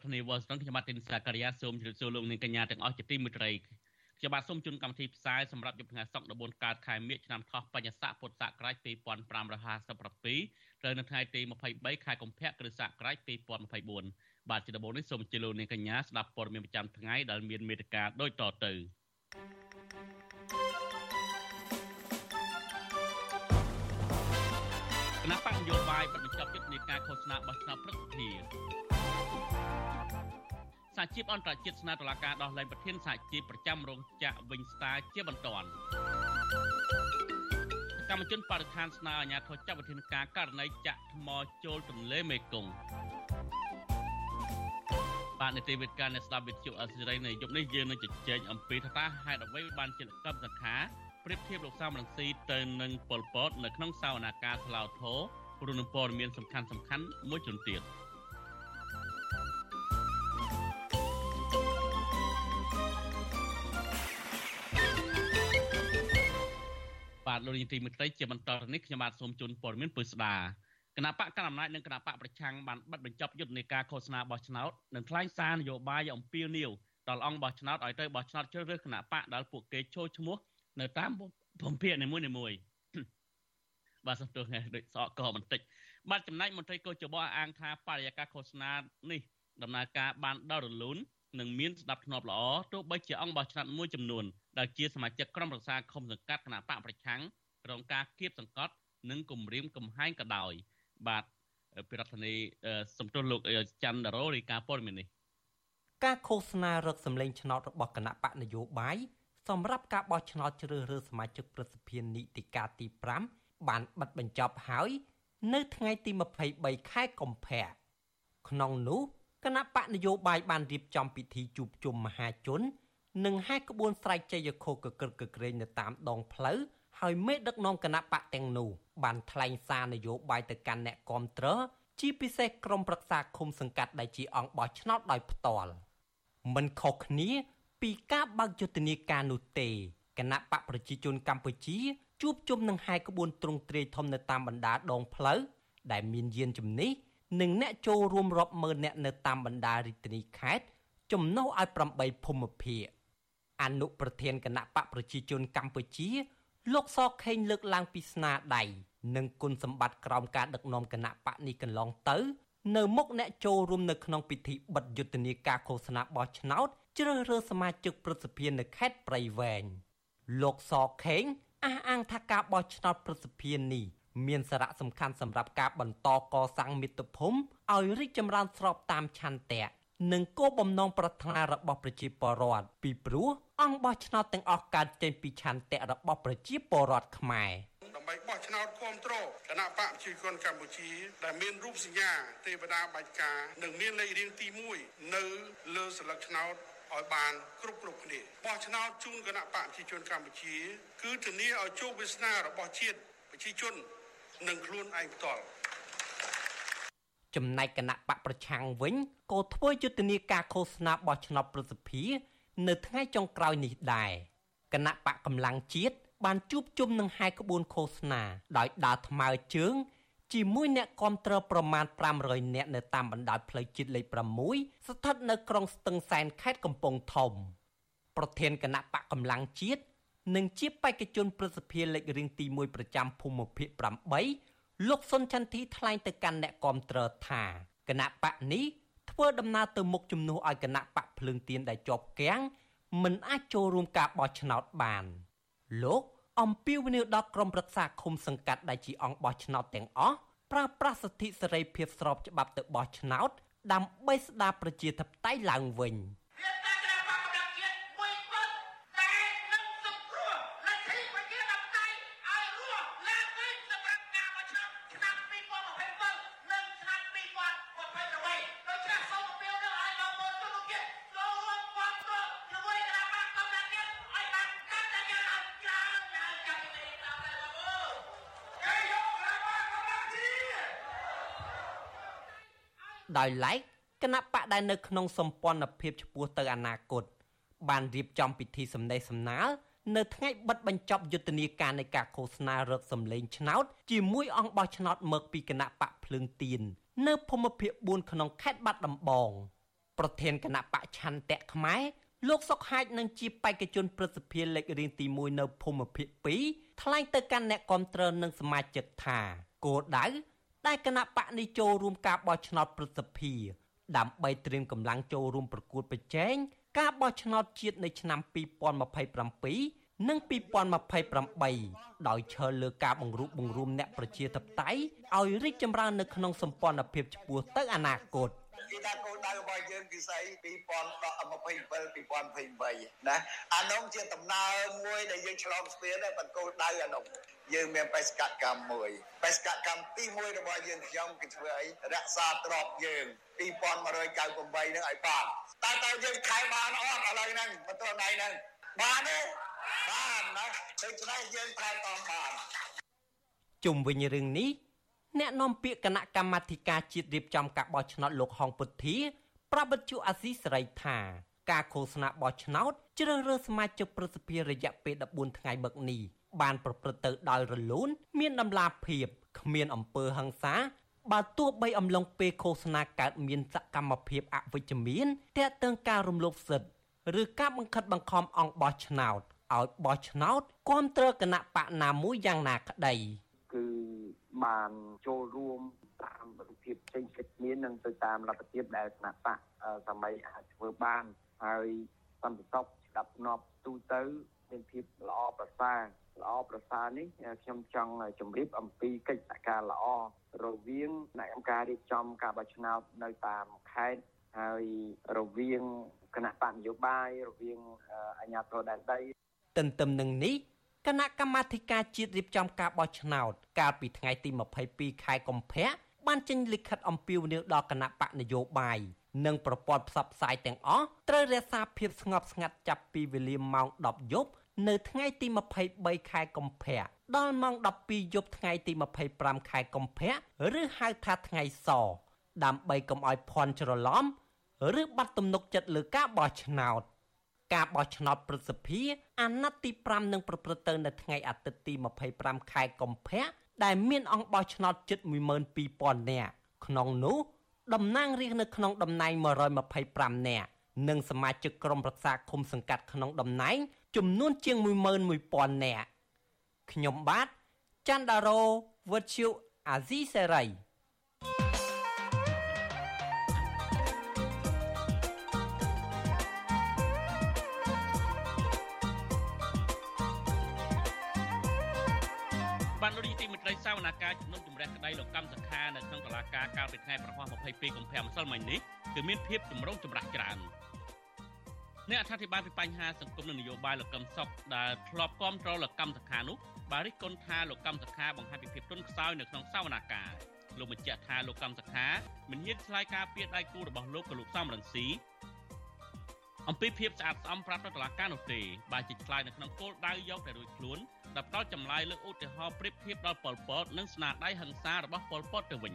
បាទប្រធានាធិបតី Washington ខ្ញុំបាទទីនសាការីយ៉ាសូមជម្រាបសួរលោកនាងកញ្ញាទាំងអស់ជាទីមេត្រីខ្ញុំបាទសូមជូនកម្មវិធីផ្សាយសម្រាប់យប់ថ្ងៃសុក្រ14កើតខែមិញឆ្នាំថោះបញ្ញាស័កពុទ្ធសករាជ2557ត្រូវនៅថ្ងៃទី23ខែកុម្ភៈគ្រិស្តសករាជ2024បាទជាដំបូងនេះសូមអញ្ជើញលោកនាងកញ្ញាស្ដាប់ព័ត៌មានប្រចាំថ្ងៃដែលមានមេត្តាដូចតទៅគណៈបញ្ញោបាយបិទបញ្ចប់យុទ្ធនាការឃោសនាបោះឆ្នោតព្រឹទ្ធ សភាសហជីពអន្តរជាតិស្នើតុលាការដោះលែងប្រធានសហជីពប្រចាំរោងចក្រវិញស្តាជាបន្ទាន់កម្មជនបរិស្ថានស្នើអាជ្ញាធរចាត់វិធានការករណីចាក់ថ្មចូលទន្លេមេគង្គបាទនីតិវិទ្យាអ្នកស្ដាប់វិទ្យុអសិរ័យនៅយប់នេះយើងនឹងជជែកអំពីថាតើហេតុអ្វីបានជាកម្មសខាប្រៀបធៀបលោកសំរងស៊ីទៅនឹងប៉ុលពតនៅក្នុងសវនាការស្លាវធោព្រោះនឹងព័ត៌មានសំខាន់សំខាន់មួយចំនួនទៀត បាទលោកនាយទីមេត្រីជាបន្តទៅនេះខ្ញុំបាទសូមជូនព័ត៌មានពិស្ដាគណៈបកកណ្ដាលអំណាចនិងគណៈបកប្រឆាំងបានបិទបញ្ចប់យុទ្ធនាការឃោសនាបោះឆ្នោតនិងថ្លែងសារនយោបាយអំពាវនាវដល់អង្គបោះឆ្នោតឲ្យទៅបោះឆ្នោតជ្រើសរើសគណៈបកដែលពួកគេចូលឈ្មោះនៅតាមភូមិភាគនីមួយៗបាទសំទោសថ្ងៃដូចសក់កបន្តិចបាទចំណែកមន្ត្រីកោចបអាងថាបរិយាកាសឃោសនានេះដំណើរការបានដល់រលូននិងមានស្ដាប់ធ្នាប់ល្អទោះបីជាអង្គបោះឆ្នោតមួយចំនួនដែលជាសមាជិកក្រុមប្រឹក្សាឃុំសង្កាត់គណៈបកប្រឆាំង រងការគៀបសង្កត់និងគំរាមកំហែងក៏ដោយ បាទពីរដ្ឋធានីសំទោសលោកច័ន្ទរោរីកាព័ត៌មាននេះការឃោសនារកសម្លេងឆ្នោតរបស់គណៈបកនយោបាយសម្រាប់ការបោះឆ្នោតជ្រើសរើសសមាជិកប្រសិទ្ធិនីតិកាទី5បានបិទបញ្ចប់ហើយ នៅថ្ងៃទី23ខែកុម្ភៈក្នុងនោះគណៈបកនយោបាយបានរៀបចំពិធីជួបជុំមហាជន និងហែកក្បួនស្រែកជ័យខោកក្រឹកកក្រែងនៅតាមដងផ្លូវ ហើយមេដឹកនាំគណៈបកទាំងនោះបានថ្លែងសារនយោបាយទៅកាន់អ្នកគាំទ្រជាពិសេសក្រុមប្រឹក្សាឃុំសង្កាត់ដែលជាអង្គបោះឆ្នោតដោយផ្ទាល់មិនខុសគ្នា ពីការបើកយុទ្ធនាការនោះទេគណៈបកប្រជាជនកម្ពុជាជួបជុំនឹងហែកក្បួនទ្រង់ទ្រាយធំនៅតាមបណ្ដាដងផ្លូវដែលមានយានជំនិះនិងអ្នកចូលរួមរាប់ម៉ឺនអ្នកនៅតាមបណ្ដារាជធានីខេត្តចំណុះឲ្យ8ភូមិភាគអនុប្រធានគណៈបកប្រជាជនកម្ពុជា លោកសខេងលើកឡើងពីស្នាដៃនិងគុណសម្បត្តិក្រោមការដឹកនាំគណៈបកនេះកន្លងទៅ នៅមុខអ្នកចូលរួមនៅក្នុងពិធីបិទយុទ្ធនាការឃោសនាបោះឆ្នោតជ្រើសរើសសមាជិកប្រសិទ្ធិនៅខេត្តព្រៃវែងលោកសខេងអះអាងថាការបោះឆ្នោតប្រសិទ្ធិនេះមានសារៈសំខាន់សម្រាប់ការបន្តកសាងមាតុភូមិឲ្យរីកចម្រើនស្របតាមឆន្ទៈនិងគោលបំណងប្រាថ្នារបស់ប្រជាពលរដ្ឋពីព្រោះ អង្គបោះឆ្នោតទាំងអស់កើតចេញពីឆន្ទៈរបស់ប្រជាពលរដ្ឋខ្មែរដើម្បីបោះឆ្នោតគ្រប់គ្រងគណៈបកប្រជាជនកម្ពុជាដែលមានរូបសញ្ញាទេវតាបាច់ការនិងមានលេខរៀងទី1នៅលើស្លឹកឆ្នោតឲ្យបានគ្រប់គ្រប់គ្នាបោះឆ្នោតជូនគណៈបកប្រជាជនកម្ពុជា គឺធានាឲ្យជោគវាសនារបស់ជាតិប្រជាជននិងខ្លួនឯងផ្ទាល់ចំណែកគណៈបកប្រឆាំងវិញក៏ធ្វើយុទ្ធនាការឃោសនាបោះឆ្នោតប្រសិទ្ធិ នៅថ្ងៃចុងក្រោយនេះដែរគណៈបកកម្លាំងជាតិបានជួបជុំនឹងហែក្បួនឃោសនាដោយដើរថ្មើរជើងជាមួយអ្នកគាំទ្រប្រមាណ500នាក់នៅតាមបណ្ដោយផ្លូវជាតិលេខ6ស្ថិតនៅក្រុងស្ទឹងសែនខេត្តកំពង់ធំ ប្រធានគណៈបកកម្លាំងជាតិនិងជាបេក្ខជនប្រសិទ្ធិលេខរៀងទី1ប្រចាំភូមិភាគ8លោកសុនចន្ទធីថ្លែងទៅកាន់អ្នកគាំទ្រថាគណៈបកនេះ ធ្វើដំណើរទៅមុខជំនួសឲ្យគណៈបកភ្លើងទៀនដែលជាប់គាំងមិនអាចចូលរួមការបោះឆ្នោតបានលោកអំពាវនាវដល់ក្រុមប្រឹក្សាឃុំសង្កាត់ដែលជាអង្គបោះឆ្នោតទាំងអស់ប្រើប្រាស់សិទ្ធិសេរីភាពស្របច្បាប់ទៅបោះឆ្នោតដើម្បីស្ដារប្រជាធិបតេយ្យឡើងវិញ។ ដោយឡែកគណៈបកដែលនៅក្នុងសម្ព័ន្ធភាពឆ្ពោះទៅអនាគតបានរៀបចំពិធីសម្ដែងសម្ណាលនៅថ្ងៃបិទបញ្ចប់យុទ្ធនាការនៃការឃោសនារកសម្លេងឆ្នោតជាមួយអង្គបោះឆ្នោតមកពីគណៈបកភ្លើងទៀននៅភូមិភាគ4ក្នុងខេត្តបាត់ដំបងប្រធានគណៈបកឆន្ទៈខ្មែរលោកសុកហាជនឹងជាបេក្ខជនប្រសិទ្ធភាពលេខរៀងទី1នៅភូមិភាគ2ថ្លែងទៅកាន់អ្នកគាំទ្រនិងសមាជិកថាគោលដៅ ដែលគណៈបកនេះចូលរួមការបោះឆ្នោតប្រសិទ្ធភាពដើម្បីត្រៀមកម្លាំងចូលរួមប្រកួតប្រជែងការបោះឆ្នោតជាតិនៅឆ្នាំ2027និង2028ដោយឈលលើការបង្រួបបង្រួមអ្នកប្រជាធិបតេយ្យឲ្យរីកចម្រើននៅក្នុងសម្ព័ន្ធភាពឆ្ពោះទៅអនាគតគេថាគោលដៅរបស់យើងគឺស្អី2027 2028ណាអានោះជាដំណើរមួយដែលយើងឆ្លងស្ពានតែគោលដៅអានោះ យើងមានបេសកកម្មមួយបេសកកម្មទី1របស់យើងខ្ញុំគឺធ្វើអីរក្សាទ្រព្យយើង2198នឹងឲ្យបានតើតើយើងខែបានអត់ឥឡូវហ្នឹងមិនទាន់ថ្ងៃហ្នឹងបានទេបានណាដូច្នេះយើងខែតបានជុំវិញរឿងនេះអ្នកនាំពាក្យគណៈកម្មាធិការជាតិរៀបចំការបោះឆ្នោតលោកហងពុទ្ធាប្រាប់វិទ្យុអាស៊ីសេរីថាការឃោសនាបោះឆ្នោតជ្រើសរើសសមាជិកប្រសិទ្ធភាពរយៈពេល14ថ្ងៃបឹកនេះ បានប្រព្រឹត្តទៅដោយរលូន មានដំណាភាពគ្មានអំពើហិង្សាបើទោះបីអំឡុងពេលឃោសនាកើតមានសកម្មភាពអវិជ្ជមានទាក់ទងការរំលោភសិទ្ធិឬការបង្ខិតបង្ខំអង្គបោះឆ្នោតឲ្យបោះឆ្នោតគ្រប់គ្រងគណៈបកណាមួយយ៉ាងណាក្តីគឺបានចូលរួមតាមលទ្ធភាពផ្សេងផ្សេងគ្នានិងទៅតាមលទ្ធភាពដែលគណៈបកសម័យអាចធ្វើបានហើយសន្តិសុខស្ដាប់ស្នប់ទូទៅមានភាពល្អប្រសើរ ល្អប្រសើរនេះខ្ញុំចង់ជម្រាបអំពីកិច្ចសហការល្អរវាងគណៈកម្មការរៀបចំការបោះឆ្នោតនៅតាមខេត្តហើយរវាងគណៈបកនយោបាយរវាងអាជ្ញាធរដែនដីទន្ទឹមនឹងនេះគណៈកម្មាធិការជាតិរៀបចំការបោះឆ្នោតកាលពីថ្ងៃទី22ខែកុម្ភៈបានចេញលិខិតអំពាវនាវដល់គណៈបកនយោបាយនិងប្រព័ន្ធផ្សព្វផ្សាយទាំងអស់ត្រូវរក្សាភាពស្ងប់ស្ងាត់ចាប់ពីវេលាម៉ោង10យប់ នៅថ្ងៃទី23ខែកុម្ភៈដល់ម៉ោង12យប់ថ្ងៃទី25ខែកុម្ភៈឬហៅថាថ្ងៃសដើម្បីកុំឲ្យភ័ន្តច្រឡំឬបាត់ទំនុកចិត្តលើការបោះឆ្នោតការបោះឆ្នោតប្រសិទ្ធភាពអាណត្តិទី5នឹងប្រព្រឹត្តទៅនៅថ្ងៃអាទិត្យទី25ខែកុម្ភៈដែលមានអង្គបោះឆ្នោតជិត12000នាក់ក្នុងនោះតំណាងរាស្ត្រនៅក្នុងតំណែង125នាក់និងសមាជិកក្រុមប្រឹក្សាឃុំសង្កាត់ក្នុងតំណែង ចំនួនជាង11000នាក់ខ្ញុំបាទច័ន្ទដារោវុទ្ធុអាស៊ីសេរីបានលោកនាយទីមេត្រីសាវនាការជំនុំជម្រះក្តីលោកកម្មសខានៅក្នុងតុលាការកាលពីថ្ងៃប្រហោះ22កុម្ភៈម្សិលមិញនេះគឺមានភាពចម្រូងចម្រាសច្រើន អ្នកអធិប្បាយពីបញ្ហាសង្គមនិងនយោបាយលោកកឹមសុខដែលធ្លាប់គ្រប់គ្រងលោកកម្មសខានោះបានរិះគន់ថាលោកកម្មសខាបង្ហាញពីភាពទន់ខ្សោយនៅក្នុងសាវនាការលោកបញ្ជាក់ថាលោកកម្មសខាមិនហ៊ានឆ្លើយការពីដៃគូរបស់លោកក៏លោកសំរងស៊ីអំពីភាពស្អាតស្អំប្រាប់ទៅតុលាការនោះទេបើជាឆ្លើយនៅក្នុងគោលដៅយកតែរួចខ្លួនដែលផ្ដល់ចម្លើយលើឧទាហរណ៍ប្រៀបធៀបដល់ប៉ុលពតនិងស្នាដៃហិង្សារបស់ប៉ុលពតទៅវិញ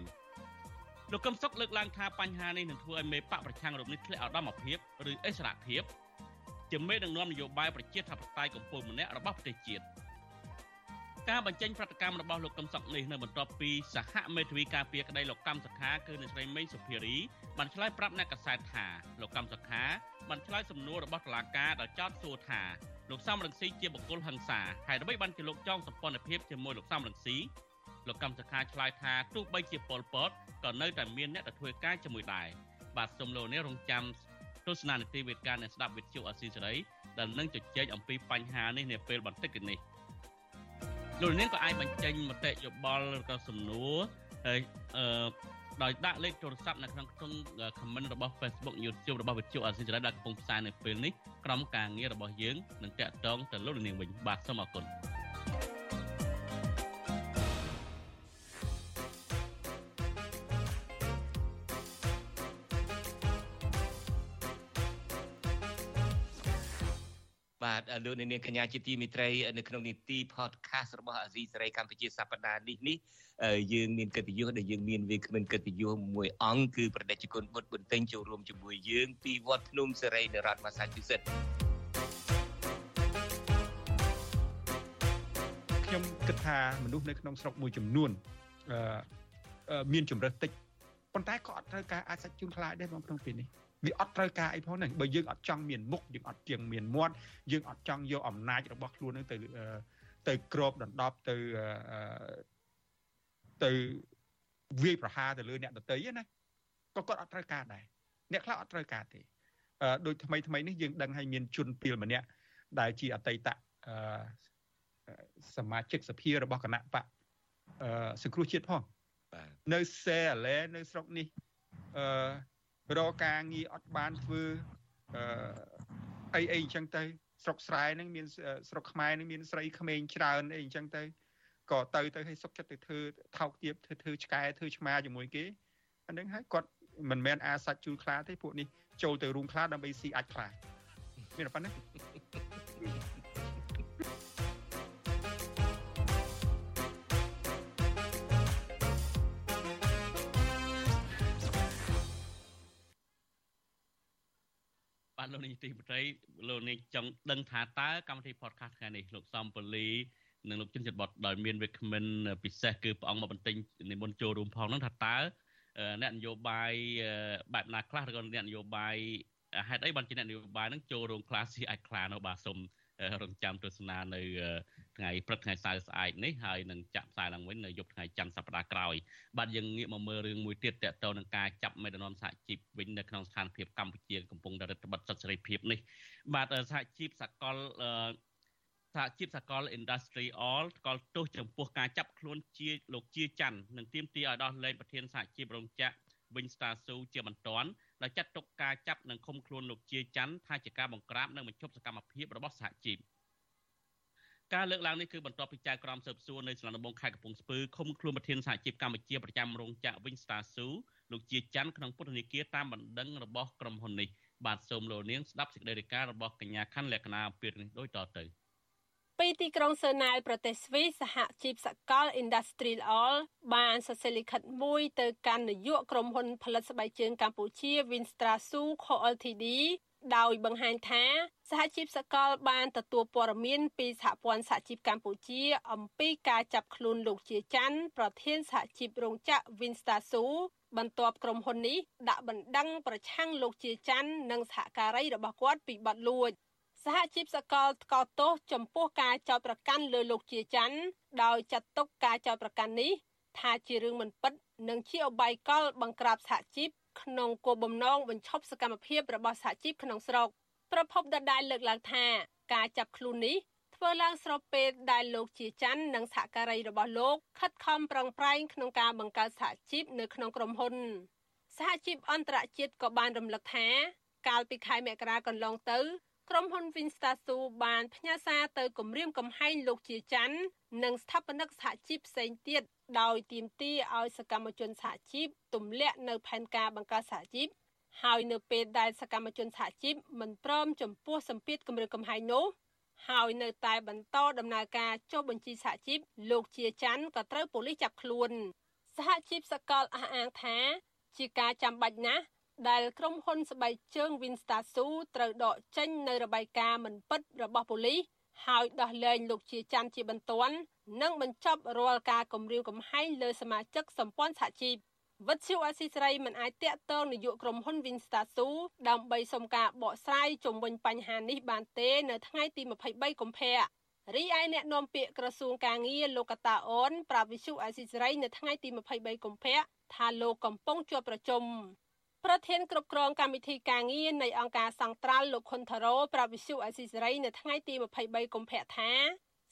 លោកកឹមសុខលើកឡើងថាបញ្ហានេះនឹងធ្វើឲ្យមេបកប្រឆាំងរូបនេះធ្លាក់ឧត្តមភាពឬអិសរភាព ជាមេដឹកនាំនយោបាយប្រជាធិបតេយ្យកម្ពុជាម្នាក់របស់ប្រទេសជាតិការបញ្ចេញប្រតិកម្មរបស់លោកកឹមសុខនេះនៅបន្ទាប់ពីសហមេធាវីការពារក្តីលោកកម្មសខាគឺអ្នកស្រីមេងសុភារីបានឆ្លើយប្រាប់អ្នកកសែតថាលោកកម្មសខាបានឆ្លើយសំណួររបស់តុលាការដែលចោទសួរថាលោកសំរងស៊ីជាបុគ្គលហិង្សាហើយដើម្បីបានជាលោកចងសម្ព័ន្ធភាពជាមួយលោកសំរងស៊ីលោកកម្មសខាឆ្លើយថាទោះបីជាប៉ុលពតក៏នៅតែមានអ្នកទៅធ្វើការជាមួយដែរបាទសូមលោកនេះរងចាំ ទស្សនានីតិវេទការអ្នកស្ដាប់វិទ្យុអស៊ីសេរីដែលនឹងជជែកអំពីបញ្ហានេះនាពេលបន្តិចនេះលោកនាងក៏អាចបញ្ចេញមតិយោបល់ឬក៏សំណួរហើយអឺដោយដាក់លេខទូរស័ព្ទនៅក្នុងក្នុង comment របស់ Facebook YouTube របស់វិទ្យុអស៊ីសេរីដែលកំពុងផ្សាយនៅពេលនេះក្រុមការងាររបស់យើងនឹងតាក់ទងទៅលោកនាងវិញបាទសូមអរគុណ លោកនាងកញ្ញាជាទីមេត្រីនៅក្នុងនីតិ podcast របស់អាស៊ីសេរីកម្ពុជាសប្តាហ៍នេះនេះយើងមានកិត្តិយសដែលយើងមានវាគ្មិនកិត្តិយសមួយអង្គគឺប្រដេជគុណបុត្របន្ទិញចូលរួមជាមួយយើងពីវត្តភ្នំសេរីនៅរដ្ឋ Massachusetts ខ្ញុំគិតថាមនុស្សនៅក្នុងស្រុកមួយចំនួនអឺមានជំរើសតិចប៉ុន្តែក៏អត់ត្រូវការអាចសាច់ជូនខ្លាចដែរបងក្នុងពេលនេះ វាអត់ត្រូវការអីផងហ្នឹងបើយើងអត់ចង់មានមុខយើងអត់ជាងមានមាត់យើងអត់ចង់យកអំណាចរបស់ខ្លួនហ្នឹងទៅទៅក្របដណ្ដប់ទៅទៅវាយប្រហារទៅលើអ្នកដតីណាក៏គាត់អត់ត្រូវការដែរអ្នកខ្លះអត់ត្រូវការទេអឺដូចថ្មីថ្មីនេះយើងដឹងហើយមានជនពីលម្នាក់ដែលជាអតីតអឺសមាជិកសភារបស់គណៈបកអឺសង្គ្រោះជាតិផងនៅសេអាឡែនៅស្រុកនេះអឺ រកការងារអត់បានធ្វើអឺអីអីអញ្ចឹងទៅ ស្រុកស្រែហ្នឹងមានស្រុកខ្មែរហ្នឹងមានស្រីក្មេងច្រើនអីអញ្ចឹងទៅក៏ទៅទៅឲ្យសុកចិត្តទៅធ្វើថោកទាបធ្វើធ្វើឆ្កែធ្វើឆ្មាជាមួយគេអានឹងហើយគាត់មិនមែនអាសាច់ជូលខ្លាទេពួកនេះចូលទៅរូងខ្លាដើម្បីស៊ីអាចខ្លាមានប៉ុណ្ណឹ បាទលោកនាយទីមន្ត្រីលោកនាយចង់ដឹងថាតើកម្មវិធី podcast ថ្ងៃនេះលោកសំពលីនិងលោកជិនចិត្តបតដោយមាន recommend ពិសេសគឺព្រះអង្គមកបន្ទិញនិមន្តចូលរួមផងហ្នឹងថាតើអ្នកនយោបាយបែបណាខ្លះឬក៏អ្នកនយោបាយហេតុអីបានជាអ្នកនយោបាយហ្នឹងចូលរួមខ្លះស៊ីអាចខ្លានៅបាទសូមរងចាំទស្សនានៅ ថ្ងៃព្រឹកថ្ងៃសៅរ៍ស្អែកនេះហើយនឹងចាក់ផ្សាយឡើងវិញនៅយប់ថ្ងៃច័ន្ទសប្តាហ៍ក្រោយបាទយើងងាកមកមើលរឿងមួយទៀតតទៅនឹងការចាប់មេដឹកនាំសហជីពវិញនៅក្នុងស្ថានភាពកម្ពុជាកំពុងតែរដ្ឋបတ်សិទ្ធិសេរីភាពនេះបាទសហជីពសកលសហជីពសកល Industry All ថ្កល់ទោសចំពោះការចាប់ខ្លួនជាលោកជាច័ន្ទនិងទាមទារឲ្យដោះលែងប្រធានសហជីពរោងចក្រវិញ Star Su ជាបន្ទាន់ដោយចាត់ទុកការចាប់និងឃុំខ្លួនលោកជាច័ន្ទថាជាការបង្ក្រាបនិងបញ្ឈប់សកម្មភាពរបស់សហជីព ការលើកឡើងនេះគឺបន្ទាប់ពីចៅក្រមស៊ើបសួរនៅស្លដំបងខេត្តកំពង់ស្ពឺឃុំខ្លួនប្រធានសហជីពកម្ពុជាប្រចាំរោងចក្រ Wing Star Su លោកជាច័ន្ទក្នុងពន្ធនាគារតាមបណ្ដឹងរបស់ក្រុមហ៊ុននេះបាទសូមលោកនាងស្ដាប់សេចក្តីរាយការណ៍របស់កញ្ញាខណ្ឌលក្ខណាអំពីនេះដូចតទៅពីទីក្រុងសឺណែលប្រទេសស្វីសសហជីពសកល Industrial All បានសរសេរលិខិតមួយទៅកាន់នាយកក្រុមហ៊ុនផលិតស្បែកជើងកម្ពុជា Winstra Su Co Ltd ដោយបង្ហាញថាសហជីពសកលបានទទួលព័ត៌មានពីសហព័ន្ធសហជីពកម្ពុជា អំពីការចាប់ខ្លួនលោកជាច័ន្ទប្រធានសហជីពរោងចក្រ Winstar Su បន្ទាប់ក្រុមហ៊ុននេះដាក់បណ្ដឹងប្រឆាំងលោកជាច័ន្ទនិងសហការីរបស់គាត់ពីបទលួចសហជីពសកលថ្កោលទោសចំពោះការចោទប្រកាន់លើលោកជាច័ន្ទដោយចាត់ទុកការចោទប្រកាន់នេះ ថាជារឿងមិនពិត និងជាអបាយកលបង្ក្រាបសហជីព ក្នុងគោលបំណងបញ្ឈប់សកម្មភាពរបស់សហជីពក្នុងស្រុកប្រពន្ធដដែលលើកឡើងថាការចាប់ខ្លួននេះធ្វើឡើងស្របពេលដែលលោកជាច័ន្ទនិងសហការីរបស់លោកខិតខំប្រឹងប្រែងក្នុងការបង្កើតសហជីពនៅក្នុងក្រុមហ៊ុនសហជីពអន្តរជាតិក៏បានរំលឹកថា កាលពីខែមករាកន្លងទៅក្រុមហ៊ុន Vinstasu បានផ្ញើសារទៅគម្រាមកំហែងលោកជាច័ន្ទនិងស្ថាបនិកសហជីពផ្សេងទៀត ដោយទាមទារឲ្យសកម្មជនសហជីពទម្លាក់នៅផែនការបង្កើតសហជីពហើយនៅពេលដែលសកម្មជនសហជីពមិនព្រមចំពោះសម្ពាធគម្រាមកំហែងនោះហើយនៅតែបន្តដំណើរការចុះបញ្ជីសហជីពលោកជាច័ន្ទក៏ត្រូវប៉ូលីសចាប់ខ្លួន សហជីពសកលអះអាងថា ជាការចាំបាច់ណាស់ដែលក្រុមហ៊ុនស្បែកជើង Winstasu ត្រូវដកចេញនៅរបាយការណ៍មិនពិតរបស់ប៉ូលីសហើយដោះលែងលោកជាច័ន្ទជាបន្ទាន់ និងបញ្ចប់រាល់ការគំរាមកំហែងលើសមាជិកសម្ព័ន្ធសហជីពវិទ្យុអស៊ីសេរីមិនអាចតាក់ទងនាយកក្រុមហ៊ុន Winstasu ដើម្បីសុំការបកស្រាយជុំវិញបញ្ហានេះបានទេនៅថ្ងៃទី23កុម្ភៈរីឯអ្នកនាំពាក្យក្រសួងកាងារលោកកតាអូនប្រាប់វិទ្យុអស៊ីសេរីនៅថ្ងៃទី23កុម្ភៈថាលោកកំពុងជួបប្រជុំប្រធានគ្រប់គ្រងកម្មវិធីការងារនៃអង្គការសង្ត្រាល់លោកខុនថារ៉ូប្រាប់វិសុអេស៊ីសេរីនៅថ្ងៃទី23កុម្ភៈថា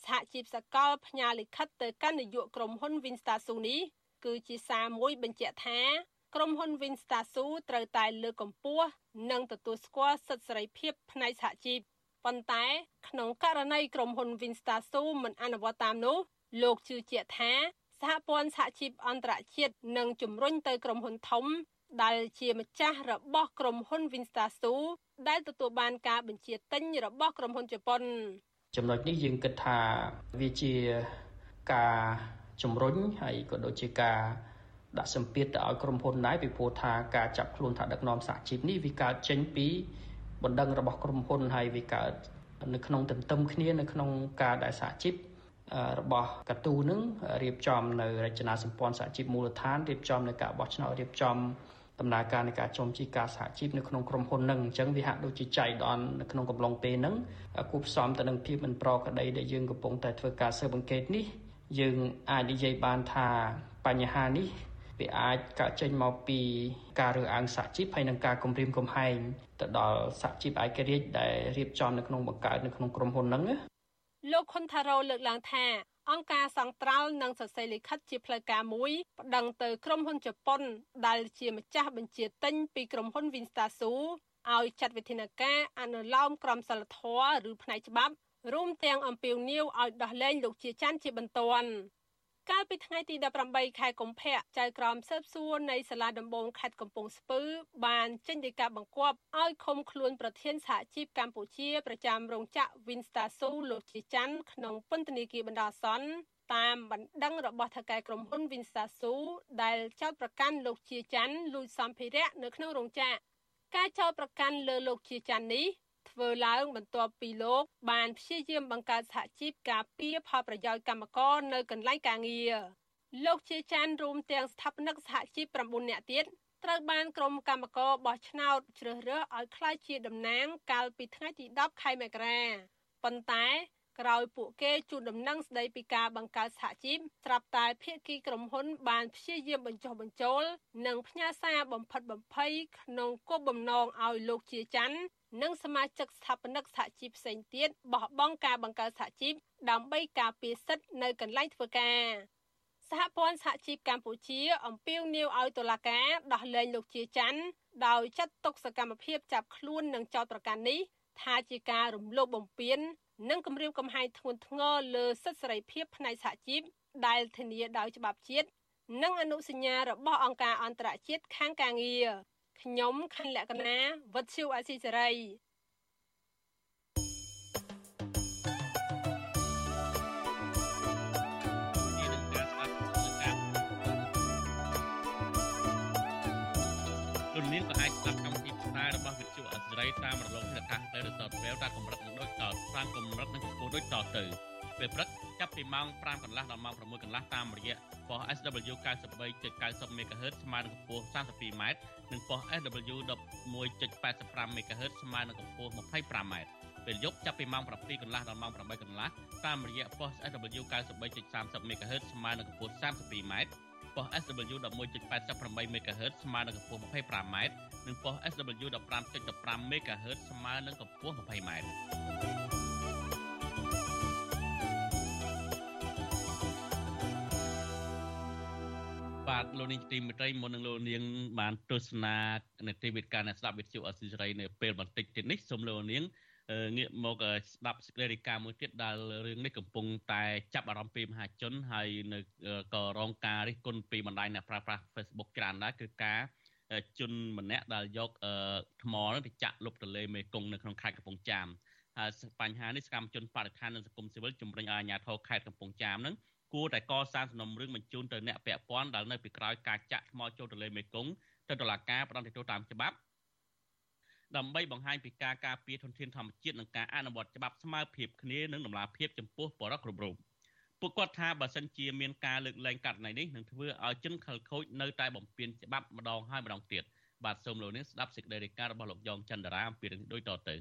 សហជីពសកលផ្ញើលិខិតទៅកាន់នាយកក្រុមហ៊ុន Winstasu នេះគឺជាសារមួយបញ្ជាក់ថាក្រុមហ៊ុន Winstasu ត្រូវតែលើកកម្ពស់និងទទួលស្គាល់សិទ្ធិសេរីភាពផ្នែកសហជីពប៉ុន្តែក្នុងករណីក្រុមហ៊ុន Winstasu មិនអនុវត្តតាមនោះលោកជឿជាក់ថាសហព័ន្ធសហជីពអន្តរជាតិនឹងជំរុញទៅក្រុមហ៊ុនធំដែលជាម្ចាស់របស់ក្រុមហ៊ុន Vinstasu ដែលទទួលបានការបញ្ជាទិញរបស់ក្រុមហ៊ុនជប៉ុន ចំណុចនេះយើងគិតថាវាជាការជំរុញហើយក៏ដូចជាការដាក់សម្ពាធទៅឲ្យក្រុមហ៊ុនដែរពីព្រោះថាការចាប់ខ្លួនថាដឹកនាំសហជីពនេះវាកើតចេញពីបណ្ដឹងរបស់ក្រុមហ៊ុនហើយវាកើតនៅក្នុងទន្ទឹមគ្នានៅក្នុងការដែលសហជីពរបស់កទូនឹងរៀបចំនៅរចនាសម្ព័ន្ធសហជីពមូលដ្ឋានរៀបចំនៅការបោះឆ្នោតរៀបចំ ដំណើរការនៃការចុំជីការសហជីពនៅក្នុងក្រុមហ៊ុននឹងអញ្ចឹងវាហាក់ដូចជាចៃដន្យនៅក្នុងកំឡុងពេលហ្នឹងគូផ្សំទៅនឹងភាពមិនប្រក្រតីដែលយើងកំពុងតែធ្វើការស៊ើបអង្កេតនេះយើងអាចនិយាយបានថាបញ្ហានេះវាអាចកើតចេញមកពីការរើសអើងសហជីពហើយនិងការគំរាមកំហែងទៅដល់សហជីពឯករាជ្យដែលរៀបចំនៅក្នុងបង្កើតនៅក្នុងក្រុមហ៊ុនហ្នឹងលោកខុនថារ៉ូលើកឡើងថា អង្គការសង្ត្រាល់និងសរសេរលិខិតជាផ្លូវការមួយប្តឹងទៅក្រុមហ៊ុនជប៉ុន ដែលជាម្ចាស់បញ្ជាទិញពីក្រុមហ៊ុន Vinstasu ឲ្យចាត់វិធានការអនុលោមក្រមសីលធម៌ឬផ្នែកច្បាប់រួមទាំងអំពាវនាវឲ្យដោះលែងលោកជាច័ន្ទជាបន្ទាន់ កាលពីថ្ងៃទី18ខែកុម្ភៈចៅក្រមស៊ើបសួរនៃសាលាដំបងខេត្តកំពង់ស្ពឺបានចេញដីកាបង្គាប់ឲ្យឃុំខ្លួនប្រធានសហជីពកម្ពុជាប្រចាំរោងចក្រ Winstasu លោកជាច័ន្ទក្នុងពន្ធនាគារបណ្ដោះអាសន្នតាមបណ្ដឹងរបស់ថៅកែក្រុមហ៊ុន Winstasu ដែលចោទប្រកាន់លោកជាច័ន្ទលួចសម្ភារៈនៅក្នុងរោងចក្រការចោទប្រកាន់លើលោកជាច័ន្ទនេះ ធ្វើឡើងបន្ទាប់ពីលោកបានព្យាយាមបង្កើតសហជីពការពារផលប្រយោជន៍កម្មករនៅកន្លែងការងារលោកជាចានរួមទាំងស្ថាបនិកសហជីព9នាក់ទៀតត្រូវបានក្រុមកម្មការបោះឆ្នោតជ្រើសរើសឲ្យក្លាយជាតំណាងកាលពីថ្ងៃទី10ខែមករាប៉ុន្តែក្រោយពួកគេជូនដំណឹងស្ដីពីការបង្កើតសហជីពស្រាប់តែភាគីក្រុមហ៊ុនបានព្យាយាមបញ្ចុះបញ្ចូល និងផ្ញើសារបំផិតបំភ័យក្នុងគោលបំណងឲ្យលោកជាច័ន្ទ និងសមាជិកស្ថាបនិកសហជីពផ្សេងទៀតបោះបង់ការបង្កើតសហជីពដើម្បីការពារសិទ្ធិនៅកន្លែងធ្វើការសហព័ន្ធសហជីពកម្ពុជាអំពាវនាវឲ្យតុលាការដោះលែងលោកជាច័ន្ទដោយចាត់ទុកសកម្មភាពចាប់ខ្លួននិងចោទប្រកាន់នេះថាជាការរំលោភបំពាននិងគំរាមកំហែងធ្ងន់ធ្ងរលើសិទ្ធិសេរីភាពផ្នែកសហជីពដែលធានាដោយច្បាប់ជាតិនិងអនុសញ្ញារបស់អង្គការអន្តរជាតិខាងការងារ ខ្ញុំខណ្ឌលក្ខណាវុទ្ធុអាស៊ីសេរីលោកនាងក៏អាចស្ដាប់កម្មវិធីផ្សាយរបស់វិទ្យុអសេរីតាមរលកធាតុអាកាសទៅឬសតវែវតាមកម្រិតនិងដូចតតាមកម្រិតនិងកម្ពស់ដូចតទៅពេលព្រឹក ចាប់ពីម៉ោង5កន្លះដល់ម៉ោង6កន្លះតាមរយៈប៉ុស SW 93.90 MHz ស្មើនឹងកម្ពស់ 32m និងប៉ុស SW 11.85 MHz ស្មើនឹងកម្ពស់ 25m ពេលយប់ចាប់ពីម៉ោង7កន្លះដល់ម៉ោង8កន្លះតាមរយៈប៉ុស SW 93.30 MHz ស្មើនឹងកម្ពស់ 32m ប៉ុស SW 11.88 MHz ស្មើនឹងកម្ពស់ 25m និងប៉ុស SW 15.15 MHz ស្មើនឹងកម្ពស់ 20m បាទលោកនាងទីមេត្រីមុននឹងលោកនាងបានទស្សនានីតិវិទ្យាអ្នកស្ដាប់វិទ្យុអសិរ័យនៅពេលបន្តិចទៀតនេះសូមលោកនាងងាកមកស្ដាប់សេចក្តីរាយការណ៍មួយទៀតដែលរឿងនេះកំពុងតែចាប់អារម្មណ៍ពីមហាជនហើយនៅក៏រងការរិះគន់ពីបណ្ដាញអ្នកប្រើប្រាស់ Facebook ច្រើនដែរគឺការជនម្នាក់ដែលយកថ្មនឹងទៅចាក់លុបទន្លេមេគង្គនៅក្នុងខេត្តកំពង់ចាមហើយបញ្ហានេះសកម្មជនបរិស្ថាននិងសង្គមស៊ីវិលជំរុញឲ្យអាជ្ញាធរខេត្តកំពង់ចាមនឹង គួរតែកសាងសំណុំរឿងបញ្ជូនទៅអ្នកពាក់ព័ន្ធដែលនៅពីក្រោយការចាក់ថ្មចូលទន្លេមេគង្គទៅតុលាការផ្ដន្ទាទោសតាមច្បាប់ដើម្បីបង្ហាញពីការការពារធនធានធម្មជាតិនិងការអនុវត្តច្បាប់ស្មើភាពគ្នានិងតម្លាភាពចំពោះបរិបទគ្រប់រូបពួកគាត់ថាបើសិនជាមានការលើកលែងករណីនេះនឹងធ្វើឲ្យជនខិលខូចនៅតែបំពេញច្បាប់ម្ដងហើយម្ដងទៀតបាទសូមលោកនាងស្ដាប់សេចក្តីរាយការណ៍របស់លោកយ៉ងច័ន្ទរាអំពីរឿងនេះដូចតទៅ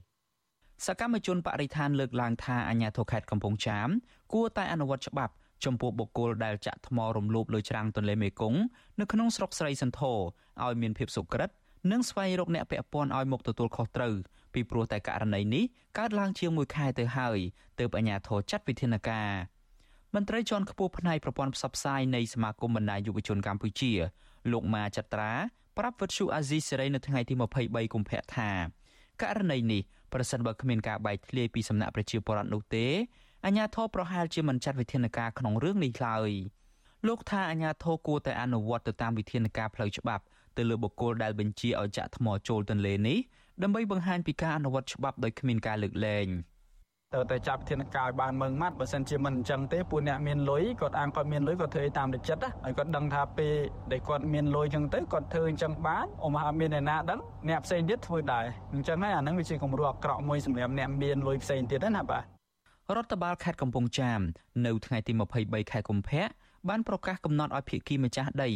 សកម្មជនបរិស្ថានលើកឡើងថាអាញាធរខេត្តកំពង់ចាមគួរតែអនុវត្តច្បាប់ ចំពោះបុគ្គលដែលចាក់ថ្មរំលោភលើច្រាំងទន្លេមេគង្គនៅក្នុងស្រុកស្រីសន្ធរឲ្យមានភាពសុក្រិតនិងស្វែងរកអ្នកពាក់ព័ន្ធឲ្យមកទទួលខុសត្រូវពីព្រោះតែករណីនេះកើតឡើងជាង1ខែទៅហើយទើបអាជ្ញាធរចាត់វិធានការមន្ត្រីជាន់ខ្ពស់ផ្នែកប្រព័ន្ធផ្សព្វផ្សាយនៃសមាគមបណ្ដាញយុវជនកម្ពុជា លោកម៉ាចត្រាប្រាប់វិទ្យុអាស៊ីសេរីនៅថ្ងៃទី23កុម្ភៈថាករណីនេះប្រសិនបើគ្មានការបែកធ្លាយពីសំណាក់ប្រជាពលរដ្ឋនោះទេ អាជ្ញាធរប្រហែលជាមិនចាត់វិធានការក្នុងរឿងនេះឡើយលោកថាអាញាធរគួរតែអនុវត្តទៅតាមវិធានការផ្លូវច្បាប់ទៅលើបុគ្គលដែលបញ្ជាឲ្យចាក់ថ្មចូលទន្លេនេះដើម្បីបង្ហាញពីការអនុវត្តច្បាប់ដោយគ្មានការលើកលែងត្រូវតែចាប់ធានការឲ្យបានម៉ឺងម៉ាត់បើសិនជាមិនអញ្ចឹងទេពួកអ្នកមានលុយគាត់អាងគាត់មានលុយគាត់ធ្វើតាមទឹកចិត្តហើយគាត់ដឹងថាពេលដែលគាត់មានលុយអញ្ចឹងទៅគាត់ធ្វើអញ្ចឹងបានអមហាមានអ្នកណាដឹងអ្នកផ្សេងទៀតធ្វើដែរអញ្ចឹងហើយអាហ្នឹងវាជាគំរូអាក្រក់មួយសម្រាប់អ្នកមានលុយផ្សេងទៀតណាបាទ រដ្ឋបាលខេត្តកំពង់ចាមនៅថ្ងៃទី23ខែកុម្ភៈបានប្រកាសកំណត់ឲ្យភាគីម្ចាស់ដី